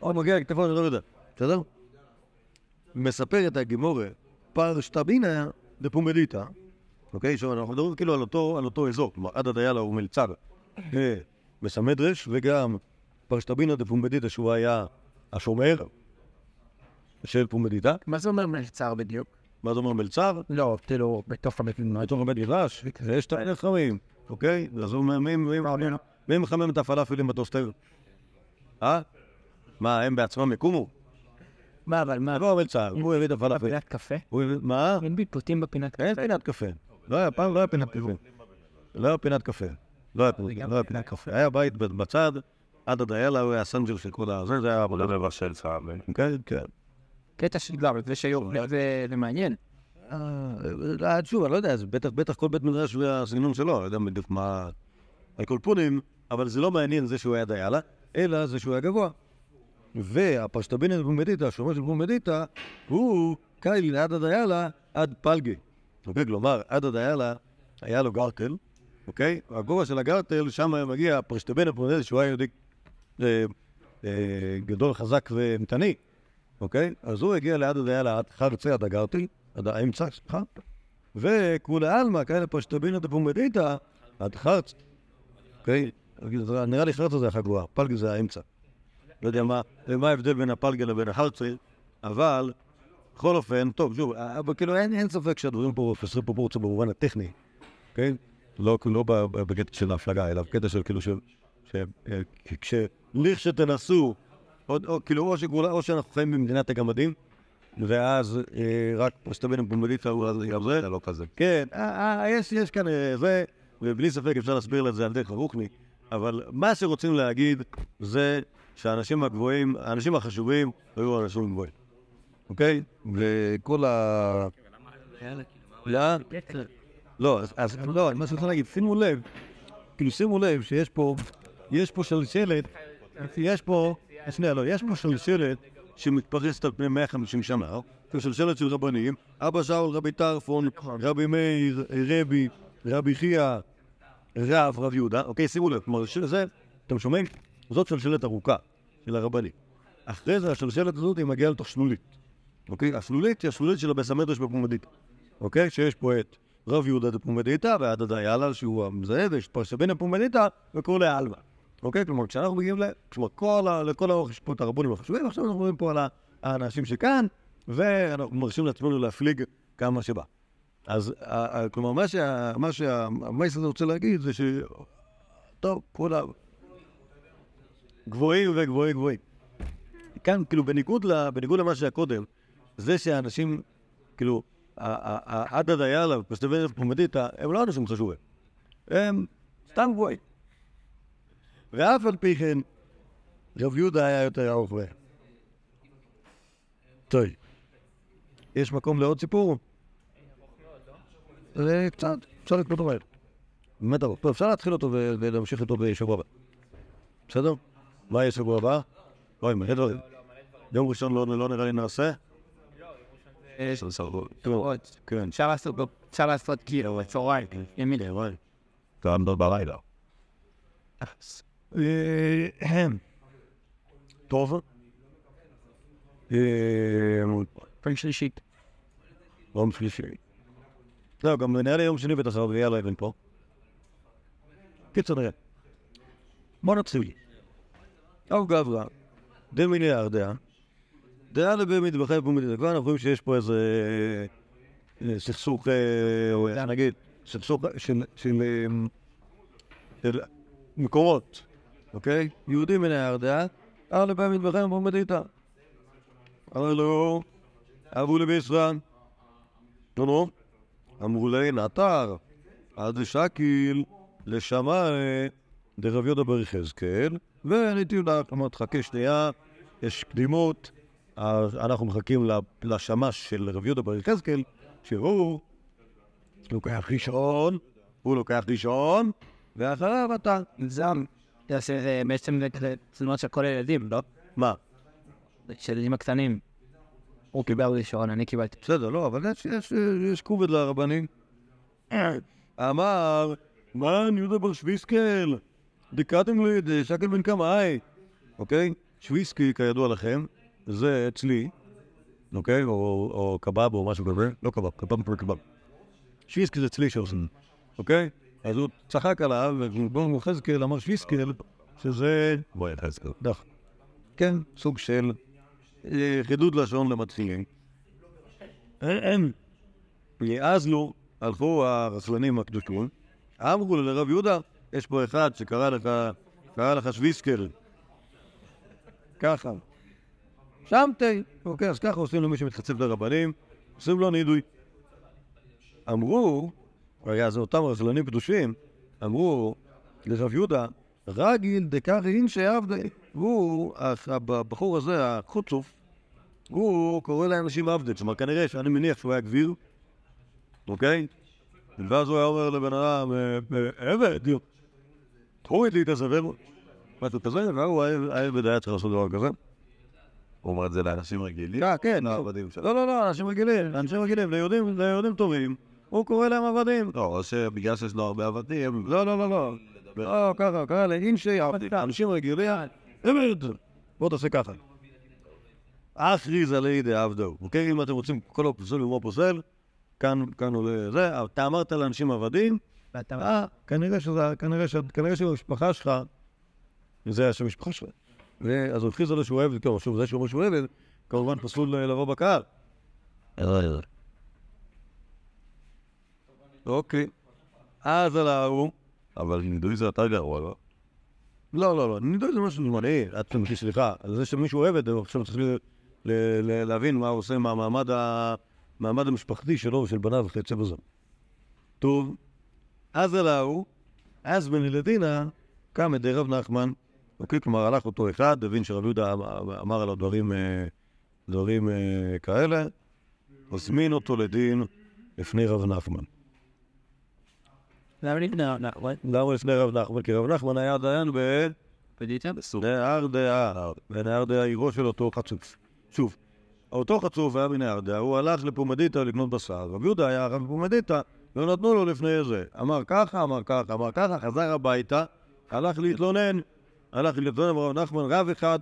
עוד מגיע לכתפו של רב יהודה, בסדר? מספרת הגימורה פרשתבינה דפומדיתא, אוקיי? עכשיו אנחנו מדברים כאילו על אותו, אזור, כלומר עדה דיילה הוא מלצר אה, בסמדרש, וגם פרשתבינה דפומדיתא שהוא היה השומר של פומדיתא. מה זה אומר מלצר בדיוק? מה זה אומר מלצר? לא, כאילו, בתוך המדינה. בתוך הבית מדרש, ויש את החמים, אוקיי? אז הוא אומר, מי- מי- מי מחמם את הפלאפלים בטוסטר? אה? מה, הם בעצמם יקומו? מה, אבל מה? לא המלצר, הוא הביא את הפלאפל. בפינת קפה? מה? אין ביפוטים בפינת קפה. אין פינת קפה. לא היה, פעם לא היה פינת קפה. לא היה פינת קפה. לא היה פינת- לא היה קפה. היה בית בצד, עד הדיילה הוא היה הסנג'ל של כל הזה, זה היה עבודה. לבשל סעד. כן, כן. קטע של לא, אבל זה שהיום, זה מעניין. אה, שוב, אני לא יודע, זה בטח, בטח כל בית מדרש והסגנון שלו, אני לא יודע בדיוק מה... על כל פונים, אבל זה לא מעניין זה שהוא היה דיילה, אלא זה שהוא היה גבוה. והפשטבינית בפומדיתא, השומר של פומדיתא, הוא קייל עד הדיילה עד פלגי. אוקיי, כלומר, עד הדיילה היה לו גרטל, אוקיי? הגובה של הגרטל, שם מגיע הפשטבינית בפומדיתא, שהוא היה יהודי אה, אה, גדול, חזק ואימתני, אוקיי? אז הוא הגיע ליד הדיילה עד חרצי עד הגרטל, עד האמצע, סליחה, וכולי עלמא, כאלה פשטבינה דפומדיתא, עד חרץ, אוקיי? נראה לי חרצה זה החגורה, פלגה זה האמצע. לא יודע מה, ההבדל בין הפלגה לבין החרצי, אבל בכל אופן, טוב, שוב, אה, כאילו אין, ספק שהדברים פה חסרי פרופורציה במובן הטכני, אוקיי? לא, לא בקטע של ההפלגה, אלא בקטע של כאילו של, שכשתנסו, או, או כאילו, או, או שאנחנו חיים במדינת הגמדים, ואז אה, רק פשטבין פומבליטה הוא אז גם זה. זה לא כזה. כן, אה, אה, יש, יש כאן אה, זה, ובלי ספק אפשר להסביר את זה על דרך הרוחני, אבל מה שרוצים להגיד זה שהאנשים הגבוהים, האנשים החשובים, היו אנשים גבוהים, אוקיי? וכל ה... לאן? לא, אז- לא, מה שאני רוצה להגיד, שימו לב, כאילו שימו לב שיש פה, יש פה שלשלת, יש פה, שנייה, לא, יש פה שלשלת שמתפרסת על פני 150 שנה, זו שלשלת של רבנים, אבא שאול, רבי טרפון, רבי מאיר, רבי, רבי חייא, רב, רב יהודה, אוקיי, שימו לב, כלומר, זה, אתם שומעים? זאת שלשלת ארוכה של הרבנים. אחרי זה השלשלת הזאת היא מגיעה לתוך שלולית, אוקיי? השלולית היא השלולית של הבסמדרש בפומדית. אוקיי? שיש פה את רב יהודה דפומדיתא ועד הדיילה שהוא המזהה, ויש פה שבין הפומדיתא וכל העלמא. אוקיי? כלומר, כשאנחנו מגיעים ל... כלומר, כל ה... לכל האורך יש פה את הרבונים החשובים, עכשיו אנחנו רואים פה על האנשים שכאן, ואנחנו מרשים לעצמנו להפליג כמה שבא. אז, כלומר, מה שה... מה שהמייס הזה רוצה להגיד זה ש... טוב, כל ה... גבוהים וגבוהים גבוהים. כאן, כאילו. בניגוד למה שהיה קודם, זה שהאנשים, כאילו, ה- ה- ה- עד הדיילה ופסטיבל פומדיתא, הם לא אנשים חשובים. הם סתם גבוהים. ואף על פי כן, רב יהודה היה יותר ארוך מהם. טוב. יש מקום לעוד סיפור? זה קצת, אפשר לקרוא אותו מהר. באמת ארוך. אפשר להתחיל אותו ולהמשיך איתו בשבוע הבא. בסדר? מה יהיה שבוע הבא? אוי, מלא דברים. יום ראשון לא לא נראה לי נעשה? כן. אפשר לעשות, כאילו, בצהריים, ימין. גם בלילה. טוב. פעם שלישית. יום שלישי. לא, גם נראה לי יום שני בטח הרב יהיה אבן פה. קיצור נראה. בוא נתחיל. אב גברא, דמיליארדיה, דעה במטבחי פומדית. כבר אנחנו רואים שיש פה איזה אה, סכסוך, אה, או נגיד, סכסוך של- אה, מקומות, אוקיי? יהודים מן הירדיה, אלה במטבחי פומדיתא. אמר לו, אבו לביסרן. נו נו. אמרו לי, נטר, עד שקיל, לשמאי, דרב יהודה בר יחזקאל, ועניתי לך, אמרת, חכה שנייה, יש קדימות, אנחנו מחכים לשמש של רב יהודה בר יחזקאל, שהוא לוקח ראשון, הוא לוקח ראשון, ואחריו אתה. זם. זה זה בעצם תלונות של כל הילדים, לא? מה? של הילדים הקטנים. הוא קיבל ראשון, אני קיבלתי. בסדר, לא, אבל יש, כובד לרבנים. אמר, מן יהודה בר שוויסקל, דקאתם לי דשקל בן קמאי. אוקיי? שוויסקי, כידוע לכם, זה אצלי, אוקיי? או, קבב או משהו כזה. לא קבב, קבב פר קבב. שוויסקי זה אצלי שעושים, אוקיי? אז הוא צחק עליו, ובואו יחזקאל אמר שוויסקל, שזה... בוא יחזקאל. דח. כן, סוג של אה, חידוד לשון למתחילים. אז לו, הלכו הרסלנים הקדושים, אמרו לרב יהודה, יש פה אחד שקרא לך, קרא לך שוויסקל. ככה. שמתי. אוקיי, אז ככה עושים למי שמתחצף לרבנים, עושים לו נידוי. אמרו, היה זה אותם רסלנים קדושים, אמרו לרב יהודה, רגיל דקר אינשי עבדי. הוא, הבחור הזה, החוצוף, הוא קורא לאנשים עבדי. כלומר, כנראה שאני מניח שהוא היה גביר, אוקיי? ואז הוא היה אומר לבן אדם, "אה, אה, עבד, תוריד לי את הזבל. משהו כזה, והוא העבד היה צריך לעשות דבר כזה. הוא אומר את זה לאנשים רגילים? אה, כן, לעבדים שלו. לא, לא, לא, אנשים רגילים, אנשים רגילים, ליהודים, ליהודים טובים, הוא קורא להם עבדים. לא, או שבגלל שיש לו הרבה עבדים, לא, לא, לא, לא. לא, ככה, ככה, לאינשי עבדים. אנשים רגילים. בוא תעשה ככה. אכריז עלי דעבדו. אוקיי, אם אתם רוצים כל הפוסל ומו פוסל, כאן, כאן עולה זה, אתה אמרת לאנשים עבדים, ואתה... אה, כנראה שזה, כנראה ש... כנראה שבמשפחה שלך, זה השם המשפחה שלך. ואז הוא הכריז עליו שהוא עבד, כן, שוב, זה שהוא אומר שהוא עבד, כמובן פסול לבוא בקהל. אוקיי. אז על ההוא, אבל נידוי זה יותר גרוע, לא? לא, לא, לא, נידוי זה משהו זמני, את תמשיך, סליחה, זה שמישהו עבד, הוא עכשיו צריך להבין מה הוא עושה מהמעמד ה- המעמד המשפחתי שלו ושל בניו וכיוצא בזה. טוב, אז עלהו, אז בן ילדינה קם ידי רב נחמן, אוקיי? כלומר, הלך אותו אחד, הבין שרב יהודה אמר- אמר עליו דברים, אה, דברים אה, כאלה, הזמין אותו לדין לפני רב נחמן. למה לפני נחמן? למה לפני רב נחמן? כי רב נחמן היה דיין ב... בדיטה? נהר דעה, ונהר דעה עירו של אותו חצוף. שוב, אותו חצוף היה מנהר דעה, הוא הלך לפומדיטה לקנות בשר, רב יהודה היה רב בפומדיטה, ולא נתנו לו לפני זה. אמר ככה, אמר ככה, אמר ככה, חזר הביתה, הלך להתלונן, הלך להתלונן, רב נחמן, רב אחד,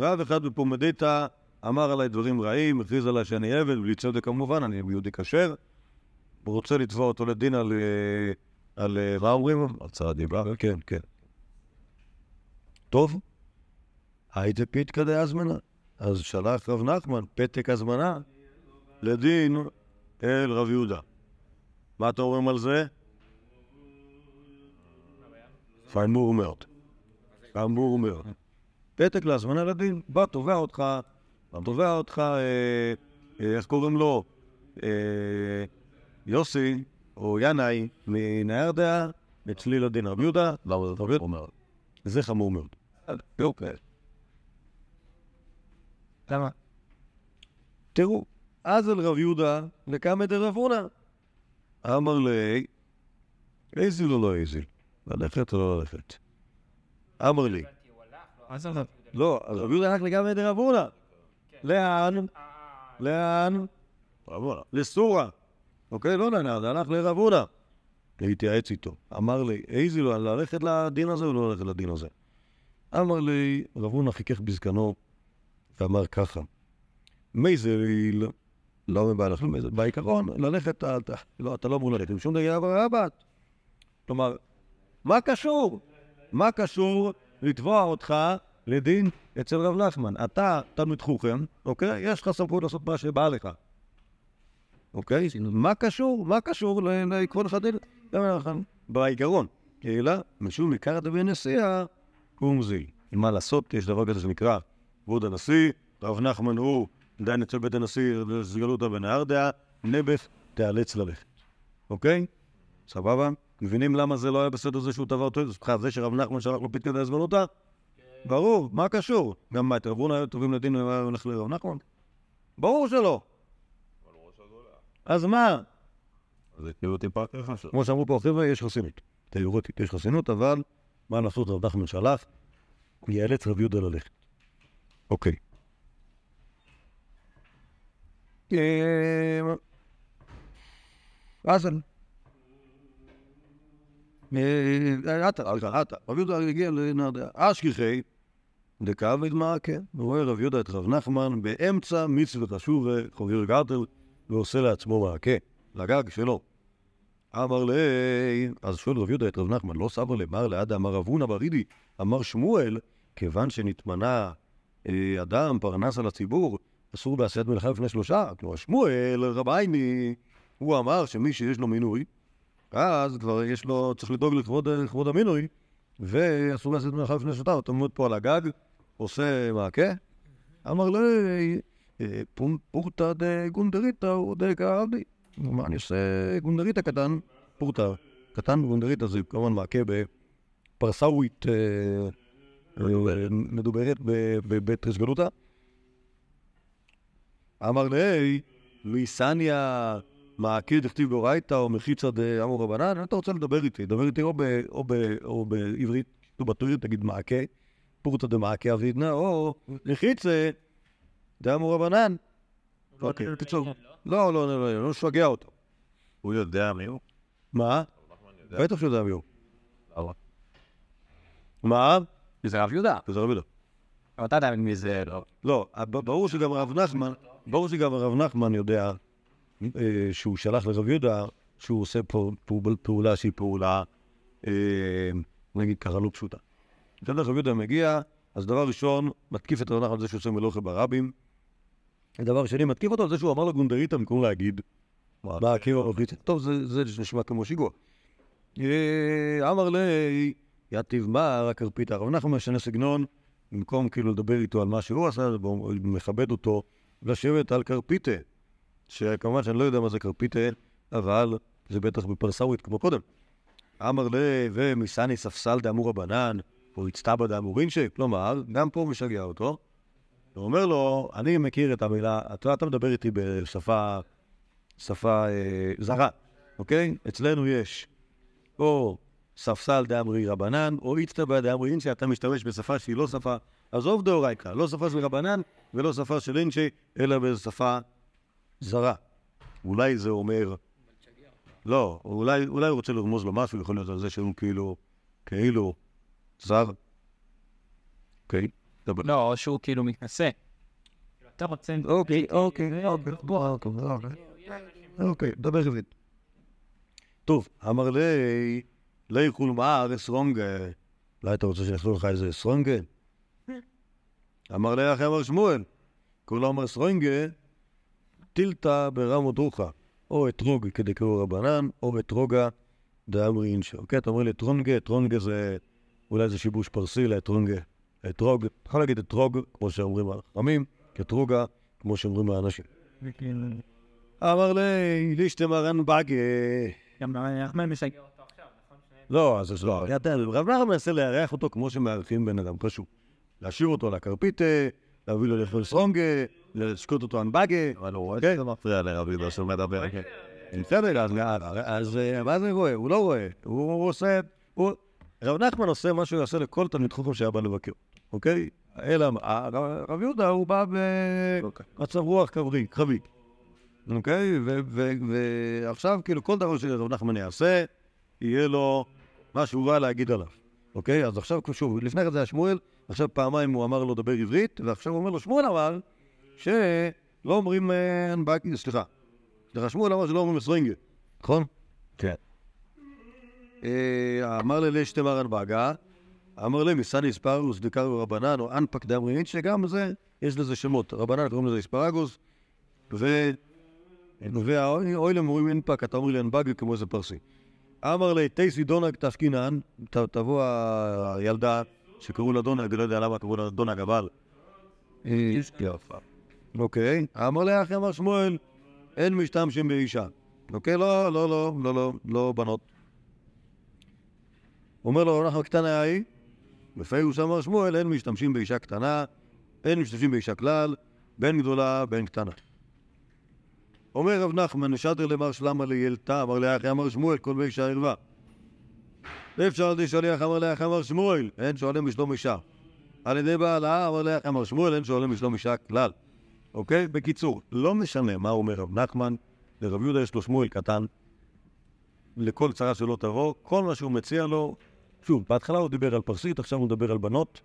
רב אחד בפומדיטה, אמר עליי דברים רעים, הכריז עליי שאני עבד, בלי צדק כמובן, אני יהודי כשר, הוא רוצה לתבוע אותו לדין על... אה, על... אה, מה אומרים? הצעה דיבה. כן, כן. טוב, הייתה פתקא דהזמנה. אז שלח רב נחמן פתק הזמנה לדין אל רב יהודה. מה אתם אומרים על זה? חמור מאוד. חמור מאוד. פתק להזמנה לדין, בא, תובע אותך, תובע אותך, אה, אה, איך קוראים לו? אה, יוסי, או ינאי, מנהר דעה, אצלי לדין רב יהודה, למה זה חמור מאוד? אוקיי. למה? תראו, אז אל רב יהודה לקמא דרב הונא. אמר לי, איזיל או לא איזיל? ללכת או לא ללכת? אמר לי. לא, אז רב יהודה הלך לקמא דרב הונא. לאן? לאן? רבונה. לסורה. אוקיי? לא לנהר, זה הלך לרב הונא. להתייעץ איתו. אמר לי, איזיל, ללכת לדין הזה או לא ללכת לדין הזה? אמר לי, רב הונא חיכך בזקנו ואמר ככה, מי זה לא מבא לך, מי זה- בעיקרון, ללכת, לא, אתה לא אמור ללכת, משום דבר רבת. כלומר, מה קשור? מה קשור לתבוע אותך לדין אצל רב נחמן? אתה תלמיד חוכם, אוקיי? יש לך סמכות לעשות מה שבא לך. אוקיי? מה קשור? מה קשור ל- לכבוד החדל? בעיקרון. אלא, משום עיקר דבי נשיאה, קום זיל. מה לעשות? יש דבר כזה שנקרא כבוד הנשיא, רב נחמן הוא דיין אצל בית הנשיא, סגלותא בנהר דעה, נבך תיאלץ ללכת. אוקיי? סבבה? מבינים למה זה לא היה בסדר זה שהוא תבע אותו? זה שרב נחמן שלח לו פתקא דהזמנותא? ברור, מה קשור? גם מה, הונא היו טובים לדין הולך לרב נחמן? ברור שלא. אז מה? זה כאילו טיפה ככה. כמו שאמרו פה החבר'ה, יש חסינות. תיאורטית יש חסינות, אבל מה לעשות, רב נחמן שלח, יאלץ רב יהודה ללכת. אוקיי. אה, אז עתה, סליחה, עתה. רב יהודה הגיע לנהרדע. אשכחי, דקה ודמעקה. רואה רב יהודה את רב נחמן באמצע מצוות אשובה, חוביר גרטל, ועושה לעצמו מעקה, לגג שלו. אמר לי, אז שואל רב יהודה את רב נחמן, לא סבר למר לעדה אמר רב הונא ברידי, אמר שמואל, כיוון שנתמנה אה, אדם פרנס על הציבור, אסור בעשיית מלאכה לפני שלושה. כלומר, שמואל, רבייני, הוא אמר שמי שיש לו מינוי, אז כבר יש לו, צריך לדאוג לכבוד, המינוי, ואסור לעשות מלאכה לפני שלושה. אתה עומד פה על הגג, עושה מעקה, אמר לי, אה, פון- פורתא דגונדריתא הוא דקאבדי. מה אני עושה גונדריתא קטן, פורתא קטן, גונדריתא זה כמובן מעקה בפרסאווית אה, אה, מדוברת בבית רסגלותא. אמר לי, ליסניה מעקה דכתיב באורייתא או מחיצא דאמור רבנן, אתה רוצה לדבר איתי, דבר איתי או, ב, או, ב, או בעברית, או בטורית תגיד מעקה, פורתא דמעקה אבידנא, או מחיצא דאמור רבנן. אוקיי, בקיצור. לא, לא, לא, לא, לא נשגע אותו. הוא יודע מי הוא? מה? בטח שהוא יודע מי הוא. מה? זה רב יהודה. זה רב יהודה. אבל אתה יודע מי זה, לא. לא, ברור שגם הרב נחמן, ברור שגם הרב נחמן יודע אה, שהוא שלח לרב יהודה שהוא עושה פעולה שהיא פעולה, אה, נגיד ככה, לא פשוטה. בסדר, רב יהודה מגיע, אז דבר ראשון, מתקיף את נחמן על זה שהוא עושה מלוכה ברבים. דבר שני, מתקיף אותו על זה שהוא אמר לגונדריתא במקום להגיד, מה עקיבא בברית? טוב, זה נשמע כמו שיגוע. אה, אמר לי, יתיב מר הכרפית. הרב נחמן משנה סגנון, במקום כאילו לדבר איתו על מה שהוא עשה, מכבד אותו, לשבת על כרפיתה, שכמובן שאני לא יודע מה זה כרפיתה, אבל זה בטח בפרסאווית כמו קודם. אמר לי, ומסני ספסל דאמור רבנן, או הצטבא דאמורינשי, כלומר, גם פה הוא משגע אותו. הוא אומר לו, אני מכיר את המילה, אתה, אתה מדבר איתי בשפה שפה אה, זרה, אוקיי? אצלנו יש או ספסל דאמרי רבנן, או איצטבא דאמרי אינשי, אתה משתמש בשפה שהיא לא שפה, עזוב דאורייקה, לא שפה של רבנן ולא שפה של אינשי, אלא בשפה זרה. אולי זה אומר... לא, אולי, אולי הוא רוצה לרמוז לו משהו, יכול להיות על זה שהוא כאילו, כאילו, זר. אוקיי, דבר. לא, או שהוא כאילו מתנשא. אתה רוצה... אוקיי, אוקיי, אוקיי, אוקיי, אוקיי. אוקיי, דבר עברית. טוב, אמר לי, לי כול מאר סרונגה. אולי אתה רוצה שיכלו לך איזה סרונגה? אמר לי אחי אמר שמואל, כולו אמר סרונגה, טילתא ברמו דרוכה. או אתרוג כדקראו רבנן, או אתרוגה דאמרי אינשא. אוקיי, אתה אומר לי אתרונגה, אתרונגה זה אולי זה שיבוש פרסי לאתרונגה. אתרוג, אתה יכול להגיד אתרוג, כמו שאומרים החכמים, אתרוגה, כמו שאומרים האנשים. אמר לי, לישתה מרן בגה. גם נחמן משגע אותו עכשיו, נכון? לא, אז לא, אתה- רב נחמן מנסה לארח אותו כמו שמארחים בן אדם פשוט. להשאיר אותו על הכרפיתה, להביא לו לאכול סרונגה, לשקוט אותו בגה. אבל הוא רואה כן. שזה מפריע לרב יהודה שהוא מדבר. בסדר, אז- אז אה, מה זה רואה? הוא לא רואה. הוא עושה... הוא- רב נחמן עושה מה שהוא יעשה לכל תלמיד חוכם שהיה בא לבקר, אוקיי? אלא מה, הרב- רב יהודה הוא בא במצב רוח קרבי, קרבי. אוקיי? ו- ו- ועכשיו, כאילו, כל דבר שרב נחמן יעשה, יהיה לו מה שהוא בא להגיד עליו. אוקיי? אז עכשיו, שוב, לפני כן זה היה שמואל, עכשיו פעמיים הוא אמר לו לדבר עברית, ועכשיו הוא אומר לו, שמואל אמר שלא אומרים אה, אנבקי, סליחה. שמואל אמר שלא אומרים מסרינגה, נכון? כן. אה, אמר לי לשתמר אנבגה, אמר לי מסני אספרגוס דקרו רבנן או אנפק דאמרינית, שגם זה, יש לזה שמות. רבנן קוראים לזה אספרגוס. והאוילם אומרים אנפק, אתה אומר לי אנבגה כמו איזה פרסי. אמר לי, תייסי דונג תשכינן, ת- תבוא הילדה שקראו לה דונג, לא יודע למה קראו לה דונג, אבל... יפה. אוקיי. אמר לי, אחי אמר שמואל, אין משתמשים באישה. אוקיי? לא, לא, לא, לא, לא, לא בנות. אומר לו, אנחנו קטנה היא, בפירוש אמר שמואל, אין משתמשים באישה קטנה, אין משתמשים באישה כלל, בין גדולה, בין קטנה. אומר רב נחמן, נשדר למר שלמה לילתה, אמר לאחי אמר שמואל, כל באישה ערווה. ואפשר על ידי שליח אמר לאחי אמר שמואל, אין שואלים בשלום אישה. על ידי בעלה אמר לאחי אמר שמואל, אין שואלים בשלום אישה כלל. אוקיי? בקיצור, לא משנה מה אומר רב נחמן, לרב יהודה יש לו שמואל קטן, לכל צרה שלא תבוא, כל מה שהוא מציע לו, שוב, בהתחלה הוא דיבר על פרסית, עכשיו הוא מדבר על בנות,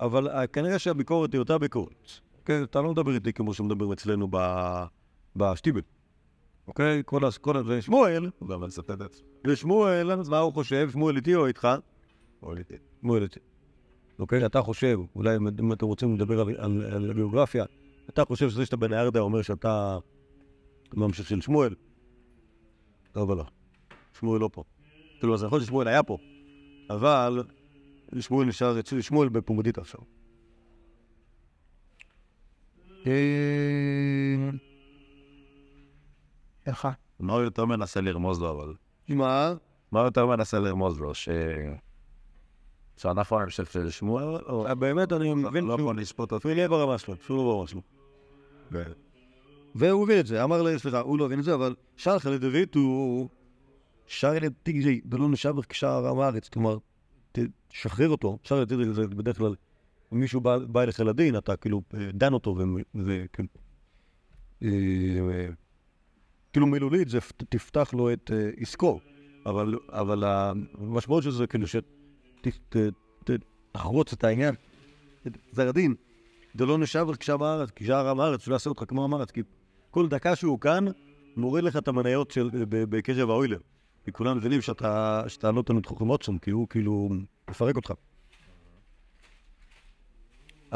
אבל אה, כנראה שהביקורת היא אותה ביקורת. אוקיי? אתה לא מדבר איתי כמו שמדברים אצלנו. בשטיבל. אוקיי? כל ה... כל ה... זה שמואל, הוא גם מצטט את זה. ושמואל, מה הוא חושב? שמואל איתי או איתך? או איתי. שמואל איתי. אוקיי? אתה חושב, אולי אם- אתם רוצים לדבר על, ביוגרפיה, אתה חושב שזה שאתה בן הירדה אומר שאתה ממשיך של שמואל? לא, אבל לא. שמואל לא פה. כאילו, אז יכול להיות ששמואל היה פה, אבל שמואל נשאר אצלי, שמואל בפומבדית עכשיו. אה, איך? מה הוא יותר מנסה לרמוז לו, אבל... מה? מה הוא יותר מנסה לרמוז לו? ש... שאנחנו אני חושב של שמואל, או... אה, באמת, אני מבין לא שהוא יכול לשפוט אותו. שהוא יהיה ברמה שלו, שהוא לא ברמה שלו. והוא הבין את זה, אמר לי, סליחה, הוא לא הבין את זה, אבל שלח לדוד הוא שר אלה תגרי, ולא נשבר כשער עם הארץ, כלומר, תשחרר אותו, שר אלה תגרי זה בדרך כלל, אם מישהו בא אליך לדין, אתה כאילו אה, דן אותו, וכאילו, כאילו מילולית זה תפתח לו את אה, עסקו, אבל, אבל המשמעות של זה כאילו שתחרוץ את העניין, את גזר הדין. דלא נשבר כשער הארץ, כשער עם הארץ, שלא יעשה אותך כמו עם הארץ, כי כל דקה שהוא כאן, מוריד לך את המניות של, האוילר. כי כולם מבינים שאתה, שאתה לא תלמיד חוכם אוטסון, כי הוא כאילו מפרק אותך.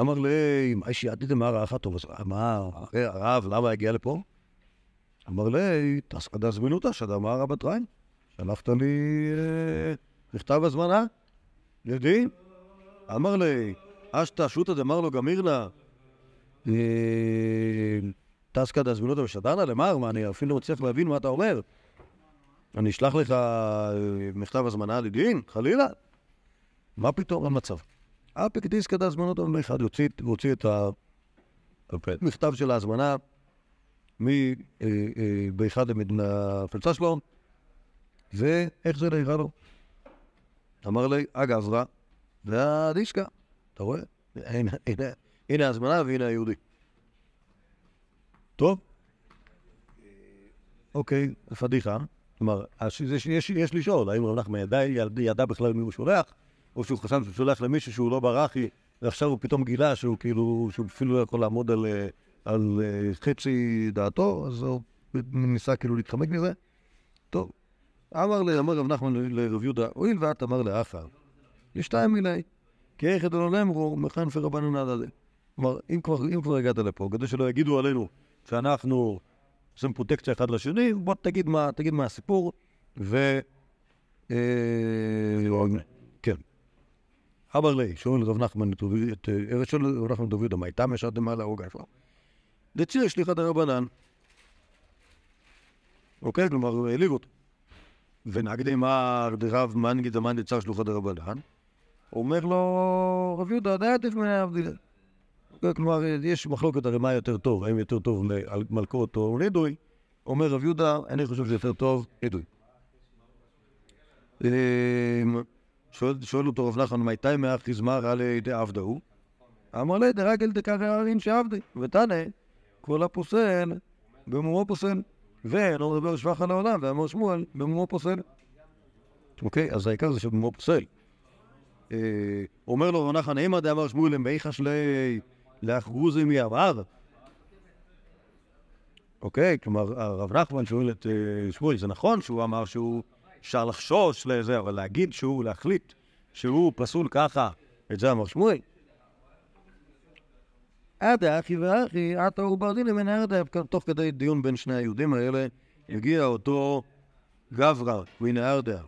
אמר לי, מה שיעדיתם מה רעך טוב? אז מה, הרב, למה הגיע לפה? אמר לי, תסקדה זמינותא, שדמה רבת ריין. שלחת לי אה, מכתב הזמנה לדין? אמר לי, אשתא שותא דמר לו גמירנה, אה, טסקא דזמינותא ושדרנה למר, מה, אני אפילו לא מצליח להבין מה אתה אומר. אני אשלח לך אה, מכתב הזמנה לדין, חלילה. מה פתאום המצב? אפק דיסקא דזמינותא אחד יוציא הוציא את המכתב של ההזמנה מבאחד הפלצה שלו, ואיך זה נראה לו? אמר לי, אגב, והדיסקה, אתה רואה? הנה, הנה, הנה ההזמנה והנה היהודי. טוב, אוקיי, פדיחה. כלומר, יש, לשאול, האם רב נחמן ידע, בכלל מי הוא שולח, או שהוא חשב שהוא שולח למישהו שהוא לא ברחי, ועכשיו הוא פתאום גילה שהוא כאילו, שהוא אפילו לא יכול לעמוד על, על אה, חצי דעתו, אז הוא ניסה כאילו להתחמק מזה. טוב, אמר רב נחמן לרב יהודה, הואיל ואת אמר לאחר, לשתיים מילי, כי איך ידעו לאמרו, מכאן פרבנו נדא זה. כלומר, אם כבר, הגעת לפה, כדי שלא יגידו עלינו שאנחנו עושים פרוטקציה אחד לשני, בוא תגיד מה, תגיד מה הסיפור, ו... אה, כן. אמר לי, שואל רב נחמן את את- אה, רב נחמן יהודה, מה איתם ישרתם מעלה אוגה איפה? דציר שליחא דרבנן. אוקיי? כלומר, העליב אותו. ונגדי מר דרב מנגי דמאן דצר שלוחא דרבנן. אומר לו, רב יהודה, די עדיף מהבדילה. כלומר, יש מחלוקת הרי מה יותר טוב, האם יותר טוב מלכות או נידוי. אומר רב יהודה, אני חושב שיותר טוב נידוי. אמ, שואל, אותו רב נחמן, מתי מאח יזמר עלי דעבדהו? אמר לי, דרגל דקרא הרין שעבדי, ותנא, כל הפוסל במומו פוסל. ולא מדבר שבח על העולם, ואמר שמואל, במומו פוסל. אוקיי, אז העיקר זה שבמומו פוסל. אה, אומר לו רב נחמן, אימא דאמר שמואל למאיחש לי לאחרוזי מיעבר. אוקיי, כלומר, הרב נחמן שואל את אה, שמואל, זה נכון שהוא אמר שהוא אפשר לחשוש לזה, אבל להגיד שהוא, להחליט שהוא פסול ככה, את זה אמר שמואל. עדה אחי ואחי, עתה וברדיני מן העדה, תוך כדי דיון בין שני היהודים האלה, הגיע אותו גברא מן העדה.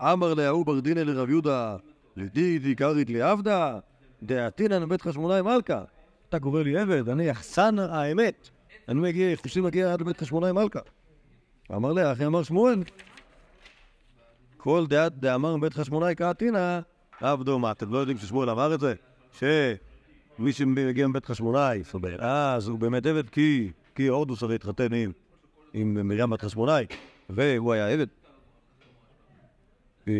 אמר להוא ברדיני לרב יהודה, לדידי קרית לי עבדה, דעתינן בית חשמונאי מלכה. אתה קורא לי עבד, אני יחסן האמת. אני מגיע, חושי מגיע עד לבית חשמונאי מלכה. אמר לה, אחי אמר שמואל, כל דעת דאמר בית חשמונאי קעתינא, עבדו. מה, אתם לא יודעים ששמואל אמר את זה? שמי שמגיע מבית חשמונאי, אז הוא באמת עבד כי, כי הורדוס הרי התחתן עם, עם מרים בת חשמונאי, והוא היה עבד. אה,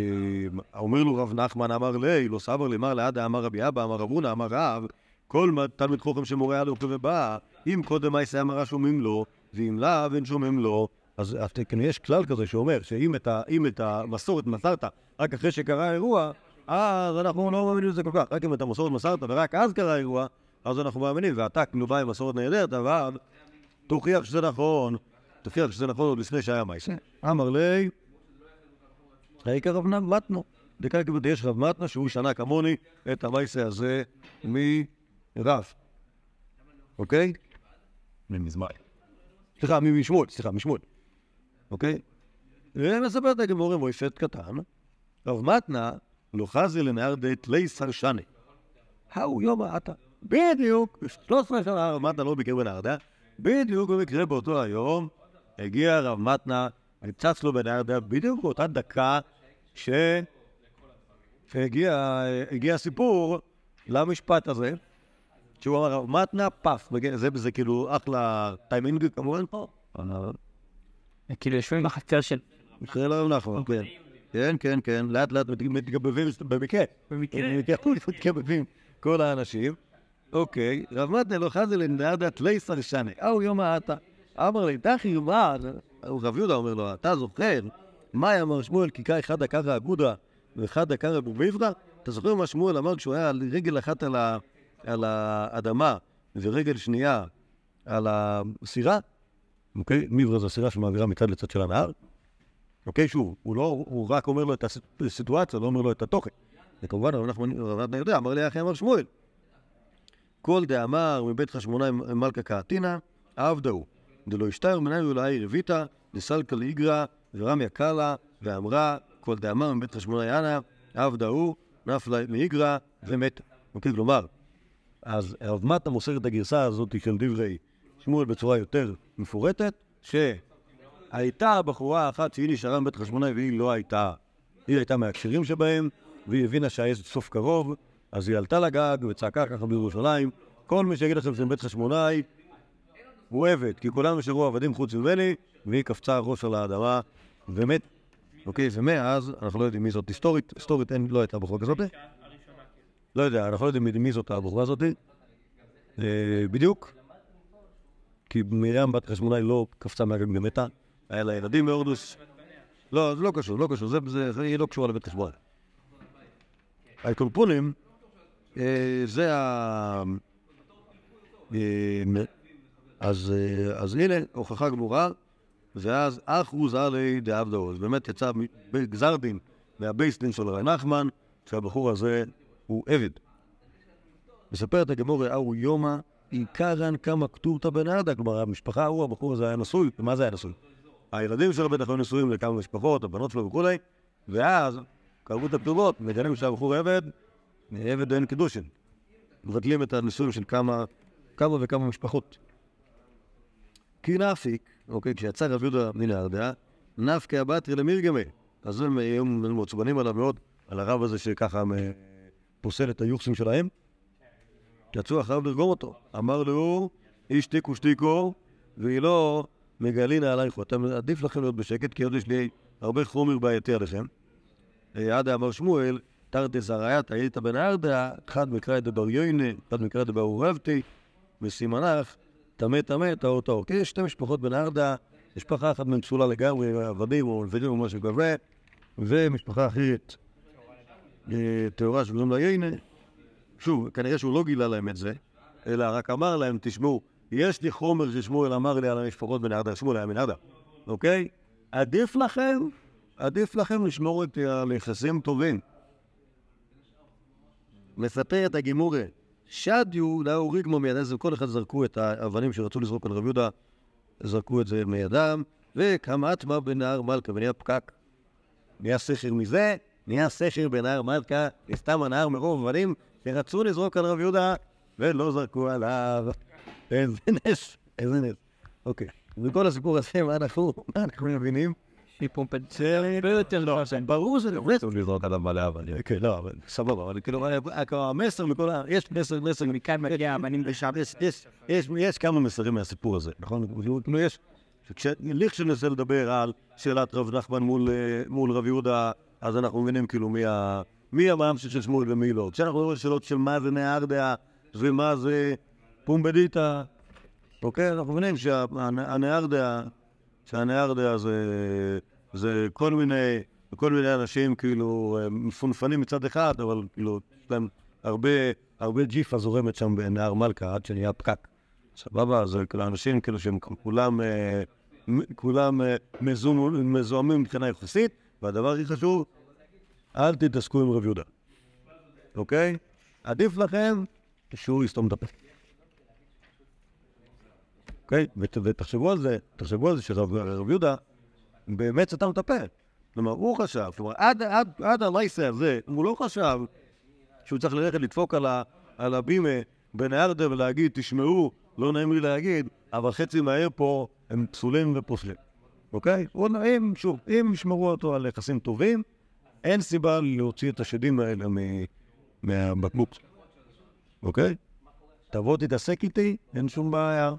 אומר לו רב נחמן, אמר לי, לא סבר לי, מר לעדה, אמר רבי אבא, אמר רב הונא, אמר רב, כל תלמיד חוכם שמורה עליו ובא, אם קודם מייסה אמרה שומעים לו, ואם לאו אין שומעים לו, אז יש כלל כזה שאומר שאם את המסורת מסרת רק אחרי שקרה האירוע, אז אנחנו לא מאמינים לזה כל כך. רק אם את המסורת מסרת ורק אז קרה האירוע, אז אנחנו מאמינים. ואתה בא עם מסורת נהדרת, אבל תוכיח שזה נכון, תוכיח שזה נכון עוד לפני שהיה מייסה. אמר לי, העיקר רב מתנו. דקה כבוד יש רב מתנה שהוא שנה כמוני את המייסה הזה מרב. אוקיי? ממזמן. סליחה, מ- משמואל, סליחה, משמואל. אוקיי? ומספר את הגמורים מויפת קטן, רב מתנה לא חזי לנהר דית לי סרשני. ההוא יום העתה. בדיוק, 13 שנה רב מתנה לא ביקר בנהרדה, בדיוק במקרה באותו היום הגיע רב מתנה, נצץ לו בנהרדה, בדיוק באותה דקה ש... שהגיע הגיע הסיפור למשפט הזה, שהוא אמר רב מתנה פף, וזה, זה, זה כאילו אחלה טיימינג כמובן פה. כאילו יושבים בחצר של... מקרה לרב נחמן, כן. כן, כן, כן, לאט לאט מת- מתגבבים, במקרה. במקרה. מתגבבים כל האנשים. אוקיי, רב מתנה לא חזי לנדדה תלי סרשני, אהו יום העתה. אמר לי, דחי מה, רב יהודה אומר לו, אתה זוכר מה אמר שמואל כי קאי חדא קרא אגודה וחדא קרא בוביברא? אתה זוכר מה שמואל אמר כשהוא היה על רגל אחת על ה- על האדמה ורגל שנייה על הסירה? אוקיי? מיברא זו הסירה שמעבירה מצד לצד של הנהר. אוקיי, שוב, הוא לא, הוא רק אומר לו את הס- הסיטואציה, לא אומר לו את התוכן. וכמובן, רב נחמן יודע, אמר לי אחי אמר שמואל. כל דאמר מבית חשמונאי מלכה קעתינא, עבדהו. דלא ישתר מנהל לעיר רביתא, דסלקא לאיגרא, ורמיה קאלה, ואמרה, כל דאמר מבית חשמונאי אנא, עבדה הוא, נפלה מאיגרא ומת. אוקיי, כלומר, אז הרב מטה מוסר את הגרסה הזאת של דברי שמואל בצורה יותר מפורטת, שהייתה בחורה אחת שהיא נשארה מבית חשמונאי והיא לא הייתה, היא הייתה מהכשרים שבהם, והיא הבינה שהעז סוף קרוב, אז היא עלתה לגג וצעקה ככה בירושלים, כל מי שיגיד לכם שבית חשמונאי הוא עבד, כי כולם נשארו עבדים חוץ ממני, והיא קפצה ראש על האדמה ומת. אוקיי, ומאז, אנחנו לא יודעים מי זאת היסטורית, היסטורית אין, לא הייתה בחורה כזאת. לא יודע, אנחנו לא יודעים מי- מי זאת הבחורה הזאת. אה, בדיוק. כי מרים בת חשמונאי לא קפצה מהגג ומתה, היה לה ילדים בהורדוס. לא, זה לא קשור, לא קשור, זה, היא לא קשורה לבית חשמונאי. האקולפונים, אה, זה ה... אה, אז, אה, אז הנה, הוכחה גמורה, ואז אחו זלי דעבדו. אז באמת יצא מ- גזר דין מהבייס דין של רבי נחמן, שהבחור הזה הוא עבד. מספרת הגמורה, אהו יומא, עיקרן כמה כתובתא בנרדה, כלומר המשפחה ההוא, הבחור הזה היה נשוי, ומה זה היה נשוי? הילדים שלו בטח היו נשואים לכמה משפחות, הבנות שלו וכולי, ואז קראו את הכתובות, מגלים שהבחור עבד, עבד אין קידושין. מבטלים את הנישואים של כמה, כמה וכמה משפחות. כי נפיק, אוקיי, כשיצא רב יהודה מנהרדה, נפקא הבטרי למירגמי. אז הם היו מעוצבנים עליו מאוד, על הרב הזה שככה פוסל את היוחסים שלהם. יצאו אחריו לרגום אותו. אמר לו, איש תיקו שתיקו, והיא לא מגלינה עלייך. אתם עדיף לכם להיות בשקט, כי עוד יש לי הרבה חומר בעייתי עליכם. עדה אמר שמואל, תרתי זרעיית היית בן ארדה, אחד מקרא דבר יוינה, אחד מקרא דבר אורבתי, וסימנך, טמא טמא, טהור טהור. כי יש שתי משפחות בן ארדה, משפחה אחת מהן פסולה לגמרי, עבדים או נביאים או משהו כזה, ומשפחה אחרת אה, טהורה שקוראים לה יינה. שוב, כנראה שהוא לא גילה להם את זה, אלא רק אמר להם, תשמעו, יש לי חומר ששמואל אמר לי על המשפחות בן ארדה, שמואל היה בן ארדה, אוקיי? עדיף לכם, עדיף לכם לשמור את היחסים טובים. מספרת הגימורה, שדיו לאו ריגמו מידי זה, כל אחד זרקו את האבנים שרצו לזרוק על רב יהודה, זרקו את זה מידם, וכמה אטמה בנהר מלכה, ונהיה פקק. נהיה סכר מזה, נהיה סכר בנהר מלכה, נסתם הנהר מרוב אבנים שרצו לזרוק על רב יהודה, ולא זרקו עליו. איזה נס, איזה נס. אוקיי, וכל הסיפור הזה, מה אנחנו, מה אנחנו מבינים? הרבה יותר לא. ברור שזה לא אסור לזרוק עליו מלא אבנים. כן, לא, אבל סבבה, אבל כאילו, אה, כאילו, המסר מכל ה... יש מסר, מסר, מכאן מגיע הבנים בשם. יש, כמה מסרים מהסיפור הזה, נכון? כאילו, יש... לכשננסה לדבר על שאלת רב נחמן מול, אה, מול רב יהודה, אז אנחנו מבינים כאילו מי, ה, מי המאמשיך של שמואל ומי לא. כשאנחנו מדברים על שאלות של מה זה נהרדעה ומה זה פומבדיתא, אוקיי? אנחנו מבינים שהנהרדעה, שהנהרדעה זה, זה כל מיני, כל מיני אנשים כאילו אה, מפונפנים מצד אחד, אבל כאילו יש להם הרבה, הרבה ג'יפה זורמת שם בנהר מלכה עד שנהיה פקק. סבבה? זה כאילו אנשים כאילו שהם כולם, אה, כולם אה, מזוהמים מבחינה יחסית, והדבר הכי חשוב, אל תתעסקו עם רב יהודה, אוקיי? עדיף לכם שהוא יסתום את הפה. אוקיי? ות- ותחשבו על זה, תחשבו על זה שרב רב יהודה באמת סתם את הפה. כלומר, הוא חשב, כלומר, עד, עד, עד המייסה הזה, הוא לא חשב שהוא צריך ללכת לדפוק על, ה, על הבימה בנהרדה ולהגיד, תשמעו, לא נעים לי להגיד, אבל חצי מהעיר פה הם פסולים ופוסלים, אוקיי? הוא, אם, שוב, אם ישמרו אותו על יחסים טובים, אין סיבה להוציא את השדים האלה מהבקבוק, אוקיי? תבוא תתעסק איתי, אין שום בעיה,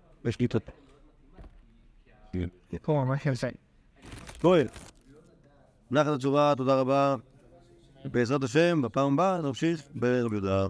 שעושה. כהן, נחת התשובה, תודה רבה. בעזרת השם, בפעם הבאה נמשיך ברב יהודה.